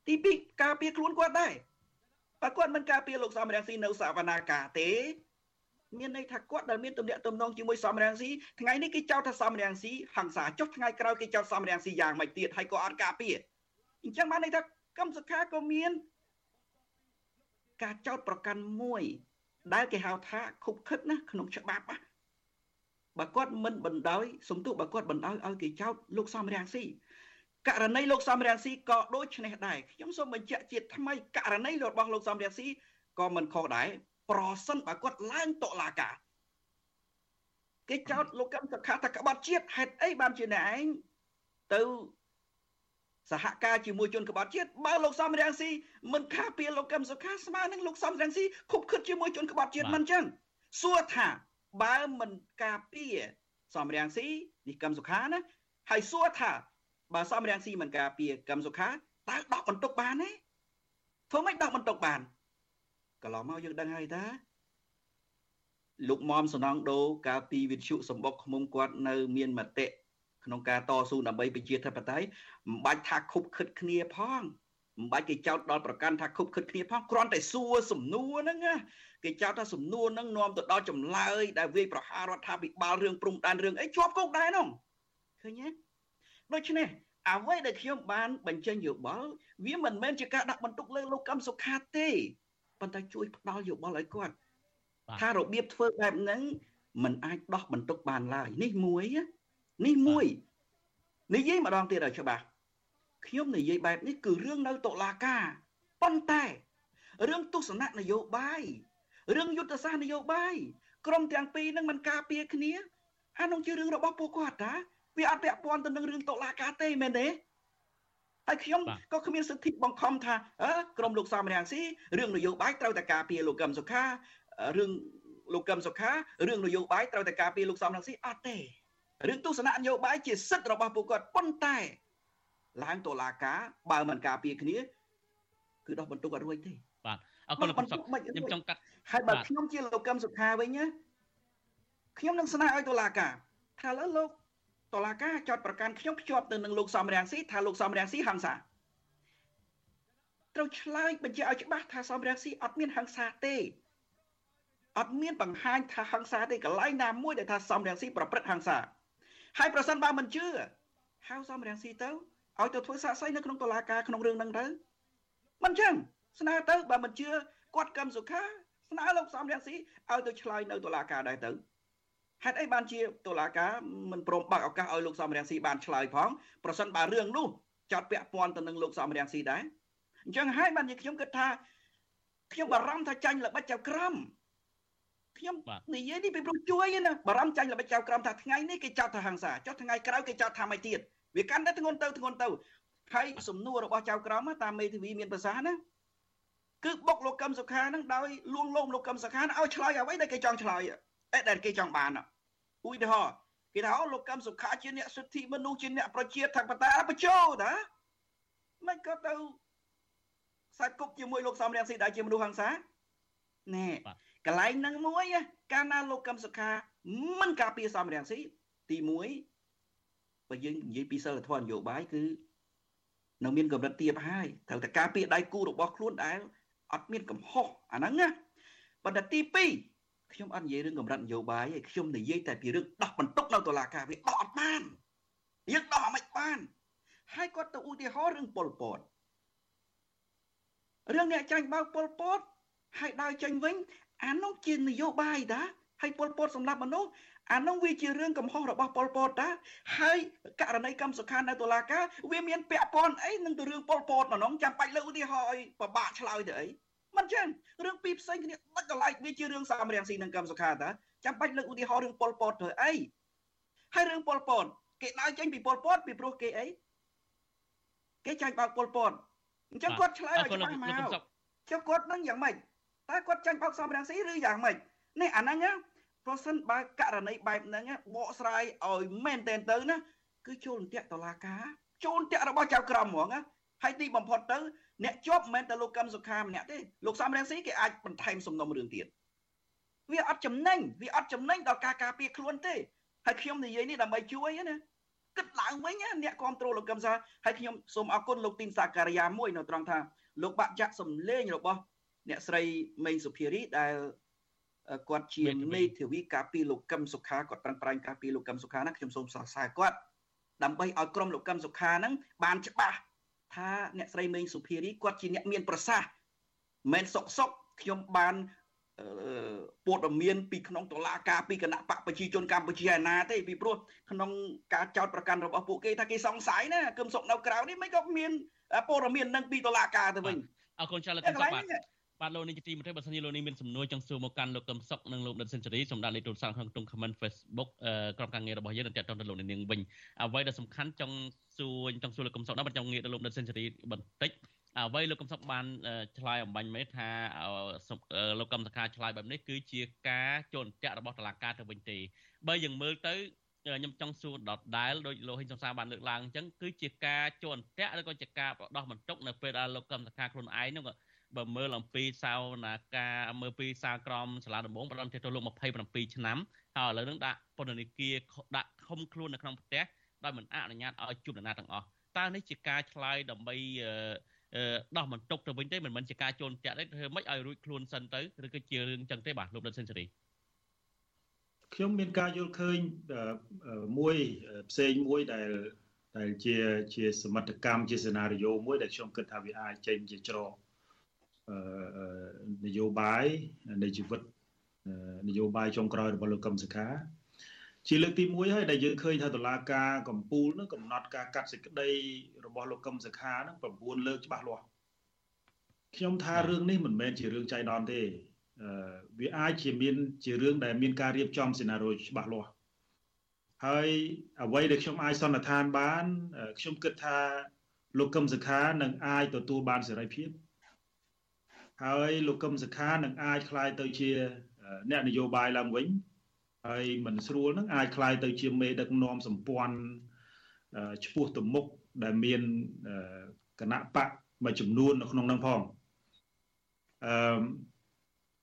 ទី2ការពារខ្លួនគាត់ដែរបើគាត់មិនការពារលោកសំរងស៊ីនៅសវនាការទេ មានន័យថាគាត់ដែលមានទំនាក់ទំនងជាមួយសំរងស៊ីថ្ងៃនេះគេចោទថាសំរងស៊ីហង្សាចុះថ្ងៃក្រោយគេចោទសំរងស៊ីយ៉ាងម៉េចទៀតហើយក៏អត់ការពារអញ្ចឹងបានន័យថាកម្មសខាក៏មានការចោទប្រកាន់មួយ ដែលគេហៅថាខុបខិតណាក្នុងច្បាប់បើគាត់មិនបណ្ដោយសំទោសបើគាត់បណ្ដោយឲ្យគេចោទលោកសំរងស៊ីករណីលោកសំរាំងស៊ីក៏ដូចនេះដែរខ្ញុំសូមបញ្ជាក់ជាថ្មីករណីរបស់លោកសំរាំងស៊ីក៏មិនខុសដែរ ប្រសិនបើគាត់ឡើងតុលាការគេចោទលោកកម្មសខាថាក្បត់ជាតិហេតុអីបានជាអ្នកឯងទៅសហការជាមួយជនក្បត់ជាតិបើលោកសំរាំងស៊ីមិនខាពារលោកកឹមសុខាស្មើនឹងលោកសំរាំងស៊ីខុបខិតជាមួយជនក្បត់ជាតិមិនចឹងសួរថាបើមិនការពារសំរាំងស៊ីនេះកឹមសុខាណាហើយសួរថាបើសំរាំងស៊ីមិនការពារកម្មសុខាតើដកបន្ទុកបានទេធ្វើម៉េចដកបន្ទុកបាន កន្លងមកយើងដឹងហើយតាលោកមុំសំណងដូកាលពីវិទ្យុសម្បុកឃុំគាត់នៅ មានមតិក្នុងការតស៊ូដើម្បីប្រជាធិបតេយ្យមិនបាច់ថាខុបខិតគ្នាផងមិនបាច់គេចោទដល់ប្រកាន់ថាខុបខិតគ្នាផងគ្រាន់តែសួរសំណួរហ្នឹងគេចោទថាសំណួរហ្នឹងនាំទៅដល់ចម្លើយដែលវាយប្រហាររដ្ឋាភិបាលរឿងព្រំដែនរឿងអីជាប់គុកដែរហ្នឹងឃើញទេដូច្នេះអ្វីដែលខ្ញុំបានបញ្ចេញយោបល់វាមិនមែនជាការដាក់បន្ទុកលើលោកកឹមសុខាទេ ប៉ុន្តែជួយផ្ដល់យោបល់ឲ្យគាត់ថារបៀបធ្វើបែបហ្នឹងมันអាចដោះបន្ទុកបានឡើយនេះមួយនេះមួយនិយាយម្ដងទៀតឲ្យច្បាស់ខ្ញុំនិយាយបែបនេះគឺរឿងនៅតុលាការប៉ុន្តែរឿងទស្សនៈនយោបាយរឿងយុទ្ធសាស្ត្រនយោបាយក្រុមទាំងពីរនឹងមិនការពារគ្នាអានោះជារឿងរបស់ពួកគាត់តាវាអត់ពាក់ព័ន្ធទៅនឹងរឿងតុលាការទេមែនទេ ហើយខ្ញុំក៏គ្មានសិទ្ធិបង្ខំថាអឺក្រមលោកសំរាំងស៊ីរឿងនយោបាយត្រូវតែការពារលោកកឹមសុខារឿងលោកកឹមសុខារឿងនយោបាយត្រូវតែការពារលោកសំរាំងស៊ីអត់ទេរឿងទស្សនៈនយោបាយជាសិទ្ធិរបស់ពួកគាត់ប៉ុន្តែឡើងតុលាការបើមិនការពារគ្នាគឺដោះបន្ទុកអត់រួចទេបាទអរគុណលោកសុខខ្ញុំចង់កាត់ហើយបើខ្ញុំជាលោកកឹមសុខាវិញណាខ្ញុំនឹងស្នើឲ្យតុលាការថាលើលោក តឡាការចោតប្រកាន់ខ្ញុំភ្ជាប់ទៅនឹងលោកសំរាំងស៊ីថាលោកសំរាំងស៊ីហឹង្សាត្រូវឆ្លើយបញ្ជាក់ឲ្យច្បាស់ថាសំរាំងស៊ីអត់មានហឹង្សាទេអត់មានបង្ហាញថាហឹង្សាទេកន្លែងណាមួយដែលថាសំរាំងស៊ីប្រព្រឹត្តហឹង្សាហើយប្រសិនបើមិនជឿហៅសំរាំងស៊ីទៅឲ្យទៅធ្វើសាកសីនៅក្នុងតុលាការក្នុងរឿងហ្នឹងទៅមិនចឹងស្នើទៅបើមិនជឿគាត់កម្មសុខាស្នើលោកសំរាំងស៊ីឲ្យទៅឆ្លើយនៅតុលាការដែរទៅ ហេតុអីបានជាតុលាការមិនព្រមបើកឱកាសឲ្យលោកសំរងស៊ីបានឆ្លើយផងប្រសិនបើរឿងនោះចោតពាក់ព័ន្ធទៅនឹងលោកសំរងស៊ីដែរអញ្ចឹងហើយបានជាខ្ញុំគិតថាខ្ញុំបារម្ភថាចាញ់ល្បិចចៅក្រមខ្ញុំនិយាយនេះពីព្រោះជួយណាបារម្ភចាញ់ល្បិចចៅក្រមថាថ្ងៃនេះគេចោទថាហ ংস ាចុះថ្ងៃក្រោយគេចោទថាមិនទៀតវាកាន់តែធ្ងន់ទៅធ្ងន់ទៅហើយសំណួររបស់ចៅក្រមតាមមេធាវីមានប្រសាសន៍ណាគឺបុកលោកកឹមសុខានឹងដោយលួងលោមលោកកឹមសុខាឲ្យឆ្លើយអ្វីដែលគេចង់ឆ្លើយអេដែលគេចង់បាន ឧទាហរណ៍គេថាអូលោកកឹមសុខាជាអ្នកសិទ្ធិមនុស្សជាអ្នកប្រជាធិបតេយ្យបញ្ចោតាមិនក៏ទៅខ្សែគប់ជាមួយលោកសំរងស៊ីដែលជាមនុស្សហ ংস ាណែកន្លែងហ្នឹងមួយកាលណាលោកកឹមសុខាមិនការពារសំរងស៊ីទី1បើយើងនិយាយពីសិលធម៌នយោបាយគឺនៅមានកម្រិតទាបហើយត្រូវតែការពារដៃគូរបស់ខ្លួនដែលអត់មានកំហុសអាហ្នឹងណាប៉ុន្តែទី2 ខ្ញុំអត់និយាយរឿងកម្រិតនយោបាយទេខ្ញុំនិយាយតែពីរឿងដោះបន្ទុកនៅតុលាការវាដោះអត់បានយើងដោះអមិនបានហើយគាត់ទៅឧទាហរណ៍រឿងប៉ុលពតរឿងអ្នកចាញ់បោកប៉ុលពតហើយដើរចេញវិញអានោះជានយោបាយតាហើយប៉ុលពតសម្រាប់មនុស្សអានោះវាជារឿងកំហុសរបស់ប៉ុលពតតាហើយករណីកម្មសុខានៅតុលាការវាមានពាក់ព័ន្ធអីនឹងទៅរឿងប៉ុលពតនោះចាំបាច់លើកឧទាហរណ៍ឲ្យប្របាក់ឆ្លើយទៅអី មិនចឹងរឿងពីរផ្សេងគ្នាដាច់កន្លែងវាជារឿងសំរៀងស៊ីនឹងកម្មសុខាតាចាំបាច់លើកឧទាហរណ៍រឿងប៉ុលពតទៅអីហើយរឿងប៉ុលពតគេដើរចេញពីប៉ុលពតពីព្រោះគេអីគេចាញ់បោកប៉ុលពតអញ្ចឹងគាត់ឆ្លើយឲ្យច្បាស់មកចុះគាត់នឹងយ៉ាងម៉េចតើគាត់ចាញ់បោកសំរាំងស៊ីឬយ៉ាងម៉េចនេះអាហ្នឹងប្រសិនបើករណីបែបហ្នឹងបកស្រាយឲ្យមែនតែនទៅណាគឺចូលអន្ទាក់តឡាការចូលអន្ទាក់របស់ចៅក្រមហ្មងណា ហើយទីបំផុតទៅអ្នកជាប់មិនមែនតែលោកកឹមសុខាម្នាក់ទេលោកសំរងស៊ីគេអាចបន្ថែមសំណុំរឿងទៀតវាអត់ចំណេញវាអត់ចំណេញដល់ការការពារខ្លួនទេហើយខ្ញុំនិយាយនេះដើម្បីជួយណាគិតឡើងវិញអ្នកគ្រប់គ្រងលោកកឹមសុខាហើយខ្ញុំសូមអរគុណលោកទីនសាការីយ៉ាមួយនៅត្រង់ថាលោកបាក់ចាក់សំលេងរបស់ អ្នកស្រីមេងសុភារីដែលគាត់ជាមេធាវីការពីលោកកឹមសុខាគាត់ប្រឹងប្រែងការពីលោកកឹមសុខាណាខ្ញុំសូមសរសើរគាត់ដើម្បីឲ្យក្រុមលោកកឹមសុខាហ្នឹងបានច្បាស់ ថាអ្នកស្រីមេងសុភារីគាត់ជាអ្នកមានប្រសាសន៍មិនសុកសុកខ្ញុំបានព័ត៌មានពីក្នុងតុលាការពីគណៈបកប្រជាជនកម្ពុជាឯណាទេពីព្រោះក្នុងការចោតប្រកាន់របស់ពួកគេថាគេសង្ស័យណាគឹមសុកនៅក្រៅនេះមិនក៏មានព័ត៌មាននឹងពីតុលាការទៅវិញអរគុណចាស់លោកកឹមសុកបាទ បាទលោកនេះជាទីមេត្រីបើសិនជាលោកនេះមានសំណួរចង់សួរមកកាន់លោកកឹមសុខនិងលោកដិតសេនស៊ូរីសូមដាក់លេខទូរស័ព្ទក្នុងក្នុង comment Facebook ក្រុមការងាររបស់យើងនឹងតាក់ទងទៅលោកនាងវិញអ្វីដែលសំខាន់ចង់សួរចង់សួរលោកកឹមសុខដែរបើចង់ងាកទៅលោកដិតសេនស៊ូរីបន្តិចអ្វីលោកកឹមសុខបានឆ្លើយអំបញ្ញមេថាលោកកឹមសខាឆ្លើយបែបនេះគឺជាការជន់តាក់របស់តុលាការទៅវិញទេបើយើងមើលទៅខ្ញុំចង់សួរដដែលដោយលោកហ៊ីងសំសាបានលើកឡើងអញ្ចឹងគឺជាការជន់តាក់ឬក៏ជាការបដោះបន្ទុកនៅពេលដែលលោកកឹមសខាខ្លួនឯងនោះក៏ បើមើលអំពីសាវនាការមើលពីសាក្រមសាលាដំបងបន្តទៅលោក27ឆ្នាំហើយឥឡូវនឹងដាក់ពន្ធនាគារដាក់ឃុំខ្លួននៅក្នុងផ្ទះដោយមិនអនុញ្ញាតឲ្យជួបនរណាទាំងអស់តើនេះជាការឆ្លើយដើម្បីដោះបន្ទុកទៅវិញទេមិនមែនជាការជន់តាក់ទេធ្វើម៉េចឲ្យរួចខ្លួនសិនទៅឬក៏ជារឿងចឹងទេបាទលោកដិតសេនស៊ូរីខ្ញុំមានការយល់ឃើញមួយផ្សេងមួយដែលដែលជាជាសមិទ្ធកម្មជាសេណារីយ៉ូមួយដែលខ្ញុំគិតថាវាអាចចេញជាច្រក នយោបាយនៃជីវិតនយោបាយចុងក្រោយរបស់លោកកឹមសុខាជាលើកទី1ហើយដែលយើងឃើញថាតុលាការកំពូលនឹងកំណត់ការកាត់សេចក្តីរបស់លោកកឹមសុខានឹង9លើកច្បាស់លាស់ខ្ញុំថារឿងនេះមិនមែនជារឿងចៃដន្យទេវាអាចជាមានជារឿងដែលមានការរៀបចំសេណារីយ៉ូច្បាស់លាស់ហើយអ្វីដែលខ្ញុំអាចសន្និដ្ឋានបានខ្ញុំគិតថាលោកកឹមសុខានឹងអាចទទួលបានសេរីភាព ហើយលោកកឹមសុខានឹងអាចคลายទៅជាអ្នកនយោបាយឡើងវិញហើយមិនស្រួលនឹងអាចคลายទៅជាមេដឹកនាំសម្ព័ន្ធឈ្មោះទៅមុខដែលមានគណៈបកមួយចំនួននៅក្នុងនឹងផងអឺ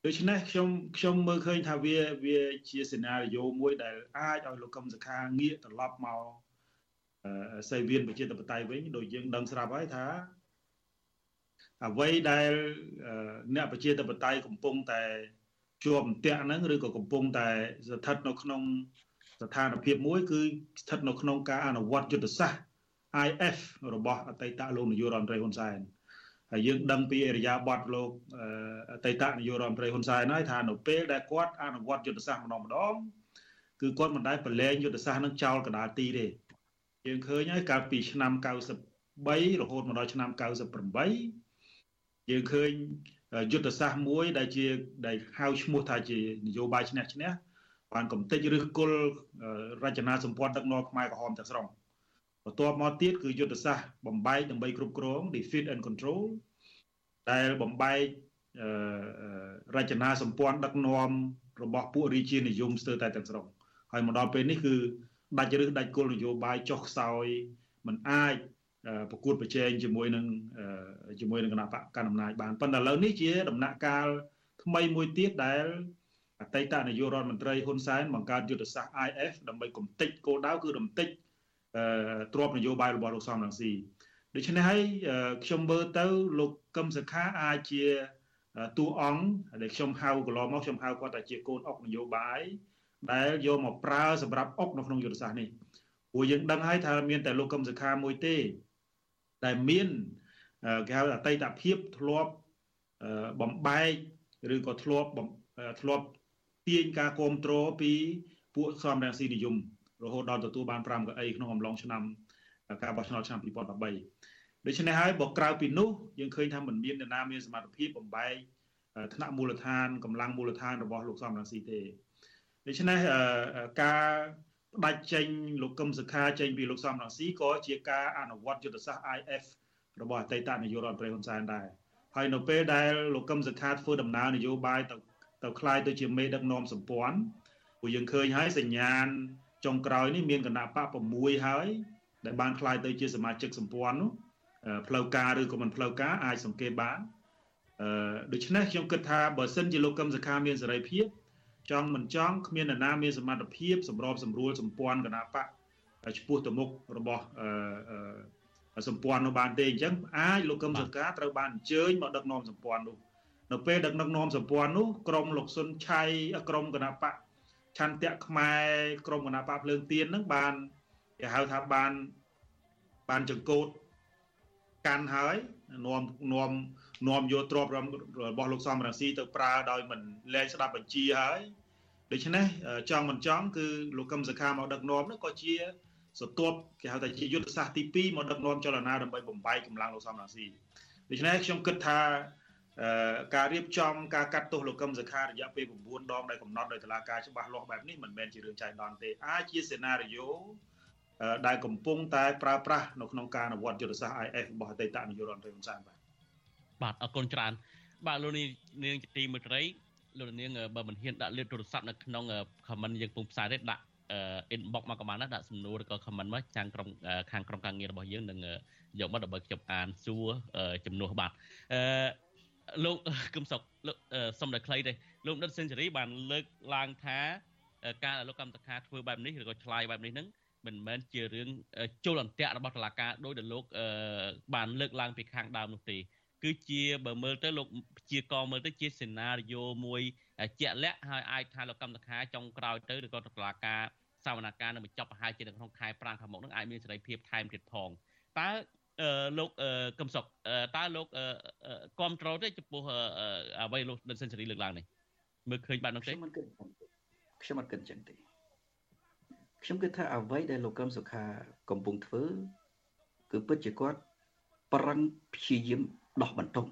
ដូច្នេះខ្ញុំខ្ញុំមើលឃើញថាវាវាជាសេណារីយ៉ូមួយដែលអាចឲ្យលោកកឹមសុខាងាកត្រឡប់មកសេវៀនប្រជាធិបតេយ្យវិញដោយយើងដឹងស្រាប់ហើយថា អ្វីដែលអ្នកប្រជាធិបតេយ្យកំពុងតែជាប់អន្ទាក់ហ្នឹងឬក៏កំពុងតែស្ថិតនៅក្នុងស្ថានភាពមួយគឺស្ថិតនៅក្នុងការអនុវត្តយុទ្ធសាស្ត្រ IF របស់អតីតលោកនាយករដ្ឋមន្ត្រីហ៊ុនសែនហើយយើងដឹងពីអរិយាប័ត្រលោកអតីតនាយករដ្ឋមន្ត្រីហ៊ុនសែនហើយថានៅពេលដែលគាត់អនុវត្តយុទ្ធសាស្ត្រម្ដងម្ដងគឺគាត់មិនដែលប្រឡែងយុទ្ធសាស្ត្រនឹងចោលកដាលទីទេយើងឃើញហើយកាលពីឆ្នាំ93រហូតមកដល់ឆ្នាំ98 យើងឃើញយុទ្ធសាស្ត្រមួយដែលជាដែលហៅឈ្មោះថាជានយោបាយឈ្នះឈ្នះបានកំទេចឬគល់រចនាសម្ព័ន្ធដឹកនាំខ្មែរក្រហមទាំងស្រុងបន្ទាប់មកទៀតគឺយុទ្ធសាស្ត្របំបែកដើម្បីគ្រប់គ្រង defeat and control ដែលបំបែករចនាសម្ព័ន្ធដឹកនាំរបស់ពួករាជានិយមស្ទើរតែទាំងស្រុងហើយមកដល់ពេលនេះគឺដាច់ឬដាច់គោលនយោបាយចុះខ្សោយมันអាច ប្រកួតប្រជែងជាមួយនឹងជាមួយនឹងគណៈបកកណ្ដាលអំណាចបានប៉ុន្តែឥឡូវនេះជាដំណាក់កាលថ្មីមួយទៀតដែលអតីតនាយករដ្ឋមន្ត្រីហ៊ុនសែនបង្កើតយុទ្ធសាស្ត្រ IF ដើម្បីកំទេចគោលដៅគឺរំទេចទ្របនយោបាយរបស់លោកសំរងស៊ីដូច្នេះហើយខ្ញុំមើលទៅលោកកឹមសុខាអាចជាតួអង្គដែលខ្ញុំហៅកន្លងមកខ្ញុំហៅគាត់ថាជាកូនអុកនយោបាយដែលយកមកប្រើសម្រាប់អុកនៅក្នុងយុទ្ធសាស្ត្រនេះព្រោះយើងដឹងហើយថាមានតែលោកកឹមសុខាមួយទេ ដែលមានគេហៅអតីតភាពធ្លាប់បំបែកឬក៏ធ្លាប់ធ្លាប់ទាញការគ្រប់គ្រងពីពួកសំរងស៊ីនិយមរហូតដល់ទទួលបាន5កៅអីក្នុងអំឡុងឆ្នាំការបោះឆ្នោតឆ្នាំ2013ដូច្នេះហើយបើក្រៅពីនោះយើងឃើញថាមិនមាននរណាមានសមត្ថភាពបំបែកថ្នាក់មូលដ្ឋានកម្លាំងមូលដ្ឋានរបស់លោកសំរងស៊ីទេដូច្នេះការ ផ្ដាច់ចេញលោកកឹមសុខាចេញពីលោកសំរងស៊ីក៏ជាការអនុវត្តយុទ្ធសាស្ត្រ IF របស់អតីតនាយករដ្ឋមន្ត្រីហ៊ុនសែនដែរហើយនៅពេលដែលលោកកឹមសុខាធ្វើដំណើរនយោបាយទៅទៅคล้ายទៅជាមេដឹកនាំសម្ព័ន្ធព្រោះយើងឃើញហើយសញ្ញាណចុងក្រោយនេះមានគណៈបក6ហើយដែលបានคล้ายទៅជាសមាជិកសម្ព័ន្ធនោះផ្លូវការឬក៏មិនផ្លូវការអាចសង្កេតបានអឺដូច្នេះខ្ញុំគិតថាបើសិនជាលោកកឹមសុខាមានសេរីភាព ចង់មិនចង់គ្មាននរណាមានសមត្ថភាពសម្របសម្រួលសម្ព័ន្ធគណៈបកចំពោះទៅមុខរបស់អឺសម្ព័ន្ធនោះបានទេអញ្ចឹងអាចលោកកឹមសុខាត្រូវបានអញ្ជើញមកដឹកនាំសម្ព័ន្ធនោះនៅពេលដឹកនាំសម្ព័ន្ធនោះក្រមលោកសុនឆៃក្រមគណៈបកឆន្ទៈខ្មែរក្រមគណៈបកភ្លើងទៀនហ្នឹងបានគេហៅថាបានបានចង្កូតកាន់ហើយនាំនាំនាំយកទ្រព្យរបស់លោកសំរងស៊ីទៅប្រើដោយមិនលែងស្ដាប់បញ្ជាហើយ ដូច្នេះចង់មិនចង់គឺលោកកឹមសុខាមកដឹកនាំនោះក៏ជាសន្ទាប់គេហៅថាជាយុទ្ធសាស្ត្រទី2មកដឹកនាំចលនាដើម្បីបំបែកកម្លាំងលោកសំរងស៊ីដូច្នេះខ្ញុំគិតថាការរៀបចំការកាត់ទោសលោកកឹមសុខារយៈពេល9ដងដែលកំណត់ដោយតុលាការច្បាស់លាស់បែបនេះមិនមែនជារឿងចៃដន្យទេអាចជាសេណារីយ៉ូដែលកំពុងតែប្រើប្រាស់នៅក្នុងការអនុវត្តយុទ្ធសាស្ត្រ IF របស់អតីតនាយករដ្ឋមន្ត្រីហ៊ុនសែនបាទបាទអរគុណច្រើនបាទលោកនាងជាទីមេត្រី លោកនាងបើមិនហ៊ានដាក់លេខទូរស័ព្ទនៅក្នុង comment យើងពុំផ្សាយទេដាក់ inbox មកក៏បានដែរដាក់សំណួរឬក៏ comment មកចាំក្រុមខាងក្រុមការងាររបស់យើងនឹងយកមកដើម្បីខ្ញុំអានសួរជំនួសបាទអឺលោកគឹមសុកលោកសុំតែខ្លីទេលោកដិតសេនស៊ូរីបានលើកឡើងថាការលោកកម្មតខាធ្វើបែបនេះឬក៏ឆ្លើយបែបនេះហ្នឹងមិនមែនជារឿងជលអន្តៈរបស់តុលាការដោយដែលលោកបានលើកឡើងពីខាងដើមនោះទេ គឺជាបើមើលទៅលោកជាកមើលទៅជាសេណារីយ៉ូមួយជាក់លាក់ហើយអាចថាលោកកម្មតខាចុងក្រោយទៅឬក៏តុលាការសវនកម្មនឹងបញ្ចប់ប្រហែលជានៅក្នុងខែ5ខាងមុខនឹងអាចមានសេរីភាពថែមទៀតផងតើលោកកឹមសុខតើលោកគ្រប់ត្រូលទេចំពោះអ្វីលោកដិនសេនស៊ូរីលើកឡើងនេះមើលឃើញបែបនោះទេខ្ញុំមិនគិតខ្ញុំមិនគិតចឹងទេខ្ញុំគិតថាអ្វីដែលលោកកឹមសុខាកំពុងធ្វើគឺពិតជាគាត់ប្រឹងព្យាយាម ដោះបន្ទុក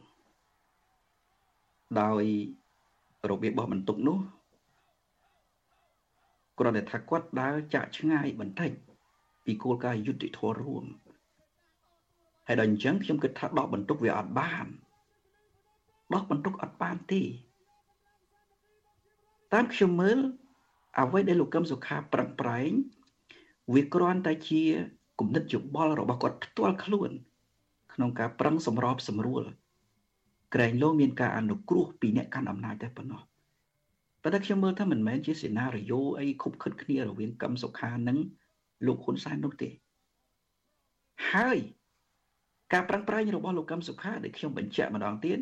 ដោយរបៀបបោះបន្ទុកនោះគ្រាន់តែថាគាត់ដើរចាក់ឆ្ងាយបន្តិចពីគោលការណ៍យុត្តិធម៌រួមហើយដល់អញ្ចឹងខ្ញុំគិតថាដោះបន្ទុកវាអត់បានដោះបន្ទុកអត់បានទេតាមខ្ញុំមើលអ្វីដែលលោកកឹមសុខាប្រឹងប្រែងវាគ្រាន់តែជាគំនិតយោបល់របស់គាត់ផ្ទាល់ខ្លួន ក្នុងការប្រឹងសម្របសម្រួលក្រែងលោមានការអនុគ្រោះពីអ្នកកាន់អំណាចតែប៉ុណ្ណោះប៉ុន្តែខ្ញុំមើលថាមិនមែនជាសេណារីយ៉ូអីខុបខិតគ្នារវាងកឹមសុខានិងលោកហ៊ុនសែននោះទេហើយការប្រឹងប្រែងរបស់លោកកឹមសុខាដែលខ្ញុំបញ្ជាក់ម្ដងទៀត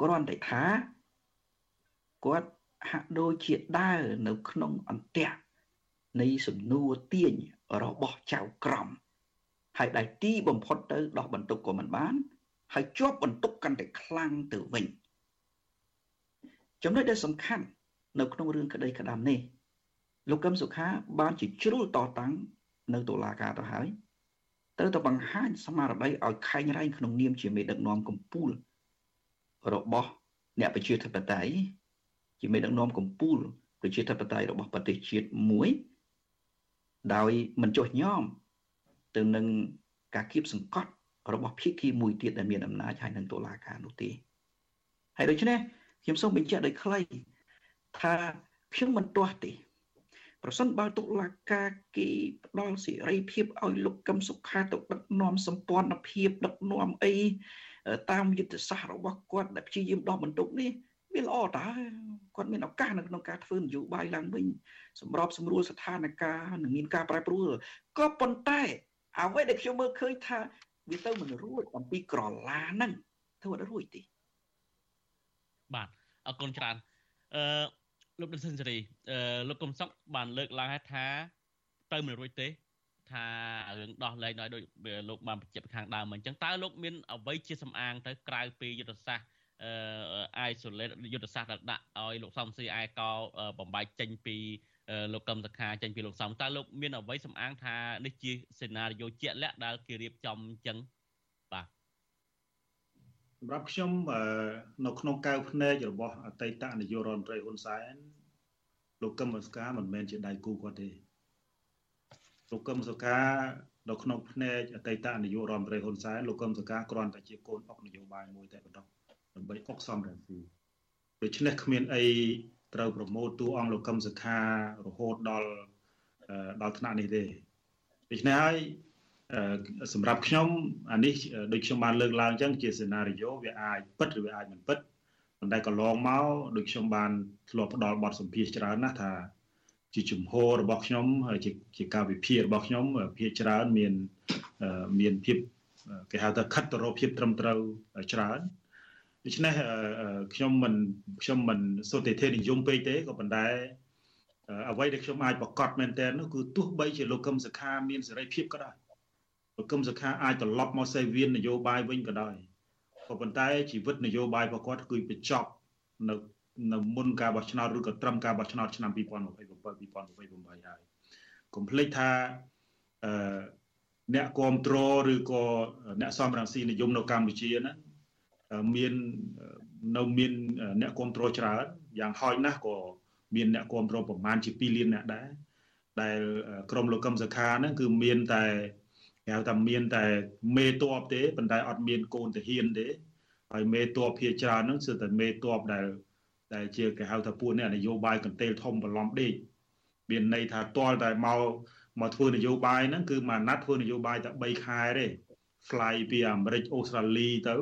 គ្រាន់តែថាគាត់ហាក់ដូចជាដើរនៅក្នុងអន្ទាក់នៃសំណួរទាញរបស់ចៅក្រម ហើយដែលទីបំផុតទៅដោះបន្ទុកក៏មិនបាន ហើយជាប់បន្ទុកកាន់តែខ្លាំងទៅវិញចំណុចដែលសំខាន់នៅក្នុងរឿងក្តីក្តាមនេះលោកកឹមសុខាបានជាជ្រុលតតាំងនៅតុលាការទៅហើយត្រូវតែបង្ហាញស្មារតីឲ្យខែងរែងក្នុងនាមជាមេដឹកនាំកម្ពុជារបស់អ្នកប្រជាធិបតេយ្យជាមេដឹកនាំកម្ពុជាប្រជាធិបតេយ្យរបស់ប្រទេសជាតិមួយ ដោយមិនចុះញោម ទៅនឹងការគៀបសង្កត់របស់ភាគីមួយទៀតដែលមានអំណាចហើយនឹងតុលាការនោះទេហើយដូច្នេះខ្ញុំសូមបញ្ជាក់ដោយខ្លីថាខ្ញុំមិនទាស់ទេប្រសិនបើតុលាការគេផ្ដល់សេរីភាពឲ្យលោកកឹមសុខាទៅដឹកនាំសម្ព័ន្ធភាពដឹកនាំអីតាមយុទ្ធសាស្ត្ររបស់គាត់ដែលព្យាយាមដោះបន្ទុកនេះវាល្អតើគាត់មានឱកាសនៅក្នុងការធ្វើនយោបាយឡើងវិញសម្របសម្រួលស្ថានភាពនិងមានការប្រែប្រួលក៏ប៉ុន្តែ អ្វីដែលខ្ញុំមើលឃើញថាវាទៅមិនរួចអំពីក្រឡាហ្នឹងធ្វើអត់រួចទេបាទអរគុណច្រើនអឺលោកដិនសិនសេរីអឺលោកកុំសុកបានលើកឡើងថាទៅមិនរួចទេថារឿងដោះលែងដោយដូចលោកបានបញ្ជាក់ខាងដើមអញ្ចឹងតើលោកមានអ្វីជាសំអាងទៅក្រៅពីយុទ្ធសាស្ត្រអឺ isolate យុទ្ធសាស្ត្រដែលដាក់ឲ្យលោកសំស៊ីអែកោបំបាយចេញពី លោកកឹមសខាចេញពីលោកសំតើលោកមានអ្វីសំអាងថានេះជាសេណារីយ៉ូជាក់លាក់ដែលគេរៀបចំអញ្ចឹងបាទសម្រាប់ខ្ញុំនៅក្នុងកៅភ្នែករបស់អតីតនាយករដ្ឋមន្ត្រីហ៊ុនសែនលោកកឹមសុខាមិនមែនជាដៃគូគាត់ទេលោកកឹមសុខានៅក្នុងភ្នែកអតីតនាយករដ្ឋមន្ត្រីហ៊ុនសែនលោកកឹមសុខាគ្រាន់តែជាកូនអុកនយោបាយមួយតែប៉ុណ្ណោះដើម្បីអុកសំរងស៊ីដូច្នេះគ្មានអី ត្រូវប្រមូលតួអង្គលោកកឹមសុខារហូតដល់ដល់ថ្នាក់នេះទេដូច្នេះហើយសម្រាប់ខ្ញុំអានេះដូចខ្ញុំបានលើកឡើងអញ្ចឹងជាសេណារីយ៉ូវាអាចពិតឬវាអាចមិនពិតប៉ុន្តែកន្លងមកដូចខ្ញុំបានធ្លាប់ផ្ដល់បទសម្ភាសច្រើនណាស់ថាជាជំហររបស់ខ្ញុំហើយជាជាការវិភាគរបស់ខ្ញុំភាគច្រើនមានមានភាពគេហៅថាខិតទៅរកភាពត្រឹមត្រូវច្រើន ដូច្នេះខ្ញុំមិនខ្ញុំមិនសុទ្ធទេនិយមពេកទេក៏ប៉ុន្តែអ្វីដែលខ្ញុំអាចប្រកាសមែនតើនោះគឺទោះបីជាលោកកឹមសុខាមានសេរីភាពក៏ដោយលោកកឹមសុខាអាចត្រឡប់មកសេវៀននយោបាយវិញក៏ដោយក៏ប៉ុន្តែជីវិតនយោបាយរបស់គាត់គឺបញ្ចប់នៅនៅមុនការបោះឆ្នោតឬក៏ត្រឹមការបោះឆ្នោតឆ្នាំ2027 2028ហើយកុំភ្លេចថាអឺអ្នកគ្រប់គ្រងឬក៏អ្នកសំរងស៊ីនិយមនៅកម្ពុជាហ្នឹង មាននៅមានអ្នកគ្រប់គ្រងច្រើនយ៉ាងហោចណាស់ក៏មានអ្នកគ្រប់គ្រងប្រមាណជា2លានអ្នកដែរដែលក្រមលោកកឹមសុខាហ្នឹងគឺមានតែគេហៅថាមានតែមេតបទេប៉ុន្តែអត់មានកូនទាហានទេហើយមេតបភាច្រើនហ្នឹងគឺតែមេតបដែលដែលជាគេហៅថាពួកអ្នកនយោបាយកន្ទេលធំបន្លំដេកមានន័យថាទាល់តែមកមកធ្វើនយោបាយហ្នឹងគឺមកណាត់ធ្វើនយោបាយតែ3ខែទេ fly ពីអាមេរិកអូស្ត្រាលីទៅ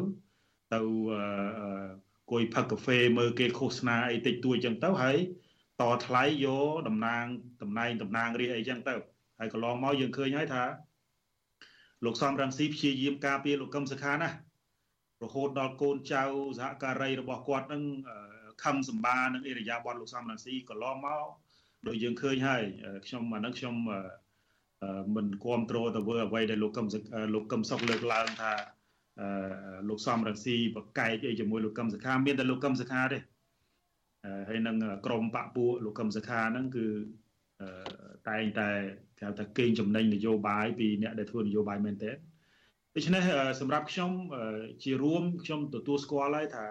ទៅគួយផឹកកាហ្វេមើលគេឃោសនាអីតិចតួចចឹងទៅហើយតថ្លៃយកតំណាងតំណែងតំណាងរាជអីចឹងទៅហើយកន្លងមកយើងឃើញហើយថាលោកសំរងស៊ីព្យាយាមការពារលោកកឹមសុខាណារហូតដល់កូនចៅសហការីរបស់គាត់នឹងខំសម្បានឹងអេរយាបតលោកសំរងស៊ីកន្លងមកដូចយើងឃើញហើយខ្ញុំអានឹងខ្ញុំមិនគ្រប់គ្រងទៅធ្វើអ្វីដែលលោកកឹមលោកកឹមសុខលើកឡើងថា លោកសំរងស៊ីបកែកអីជាមួយលោកកឹមសខាមានតែលោកកឹមសខាទេហើយនឹងក្រមបពពួកលោកកឹមសខាហ្នឹងគឺតែងតែគេហៅថាកេងចំណេញនយោបាយពីអ្នកដែលធ្វើនយោបាយមែនទែនដូច្នេះសម្រាប់ខ្ញុំជារួមខ្ញុំទទួលស្គាល់ហើយថា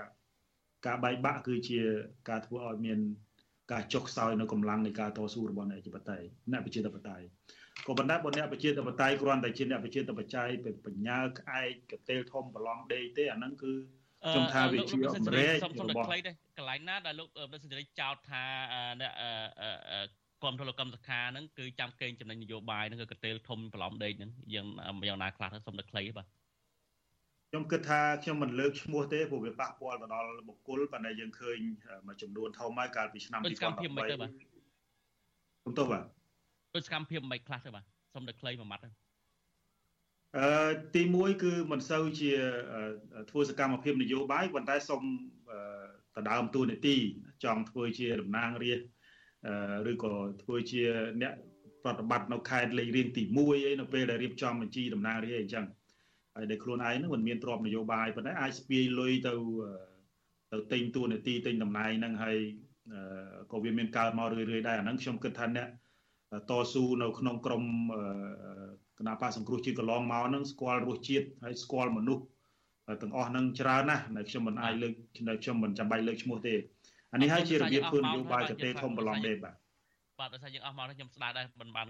ការបែកបាក់គឺជាការធ្វើឲ្យមានការចុះខ្សោយនៅកម្លាំងនៃការតស៊ូរបស់អ្នកប្រជាធិបតេយ្យអ្នកប្រជាធិបតេយ្យ ក៏ប៉ុន្តែបើអ្នកប្រជាធិបតេយ្យគ្រាន់តែជាអ្នកប្រជាធិបតេយ្យបញ្ញាក្អែកកតេលធំប្រឡងដេកទេអាហ្នឹងគឺខ្ញុំថាវាជាអមរេចរបស់កន្លែងណាដែលលោកលោកសេរីចោទថាអ្នកគ្រប់ទលកម្មសខាហ្នឹងគឺចាំកេងចំណេញនយោបាយហ្នឹងគឺកតេលធំប្រឡំដេកហ្នឹងយ៉ាងយ៉ាងណាខ្លះសុំតែខ្លីបាទខ្ញុំគិតថាខ្ញុំមិនលើកឈ្មោះទេព្រោះវាប៉ះពាល់ទៅដល់បុគ្គលប៉ុន្តែយើងឃើញមួយចំនួនធំហើយកាលពីឆ្នាំ2013ខ្ញុំទៅបាទ ដូចសកម្មភាពមិនខ្លះទៅបាទសុំតែខ្លីមួយម៉ាត់ទៅអឺទី1គឺមិនសូវជាធ្វើសកម្មភាពនយោបាយប៉ុន្តែសូមដដើមទូនីតិចង់ធ្វើជាតំណាងរាស្ត្រឬក៏ធ្វើជាអ្នកប្រតិបត្តិនៅខេត្តលេខរៀងទី1អីនៅពេលដែលរៀបចំបញ្ជីតំណាងរាស្ត្រអីចឹងហើយដែលខ្លួនឯងហ្នឹងមិនមានទ្រព្យនយោបាយប៉ុន្តែអាចស្ពាយលុយទៅទៅទិញទូនីតិទិញតំណែងហ្នឹងហើយក៏វាមានកើតមករឿយៗដែរអាហ្នឹងខ្ញុំគិតថាអ្នក តស៊ូនៅក្នុងក្រមគណៈបកសង្គ្រោះជាតិកន្លងមកហ្នឹងស្គាល់រសជាតិហើយស្គាល់មនុស្សទាំងអស់ហ្នឹងច្រើនណាស់នៅខ្ញុំមិនអាចលើកនៅខ្ញុំមិនចាំបាច់លើកឈ្មោះទេអានេះហើយជារបៀបធ្វើនយោបាយចតេធំប្រឡំដេបបាទបាទដោយសារយើងអស់មកខ្ញុំស្ដាយដែរមិនបាន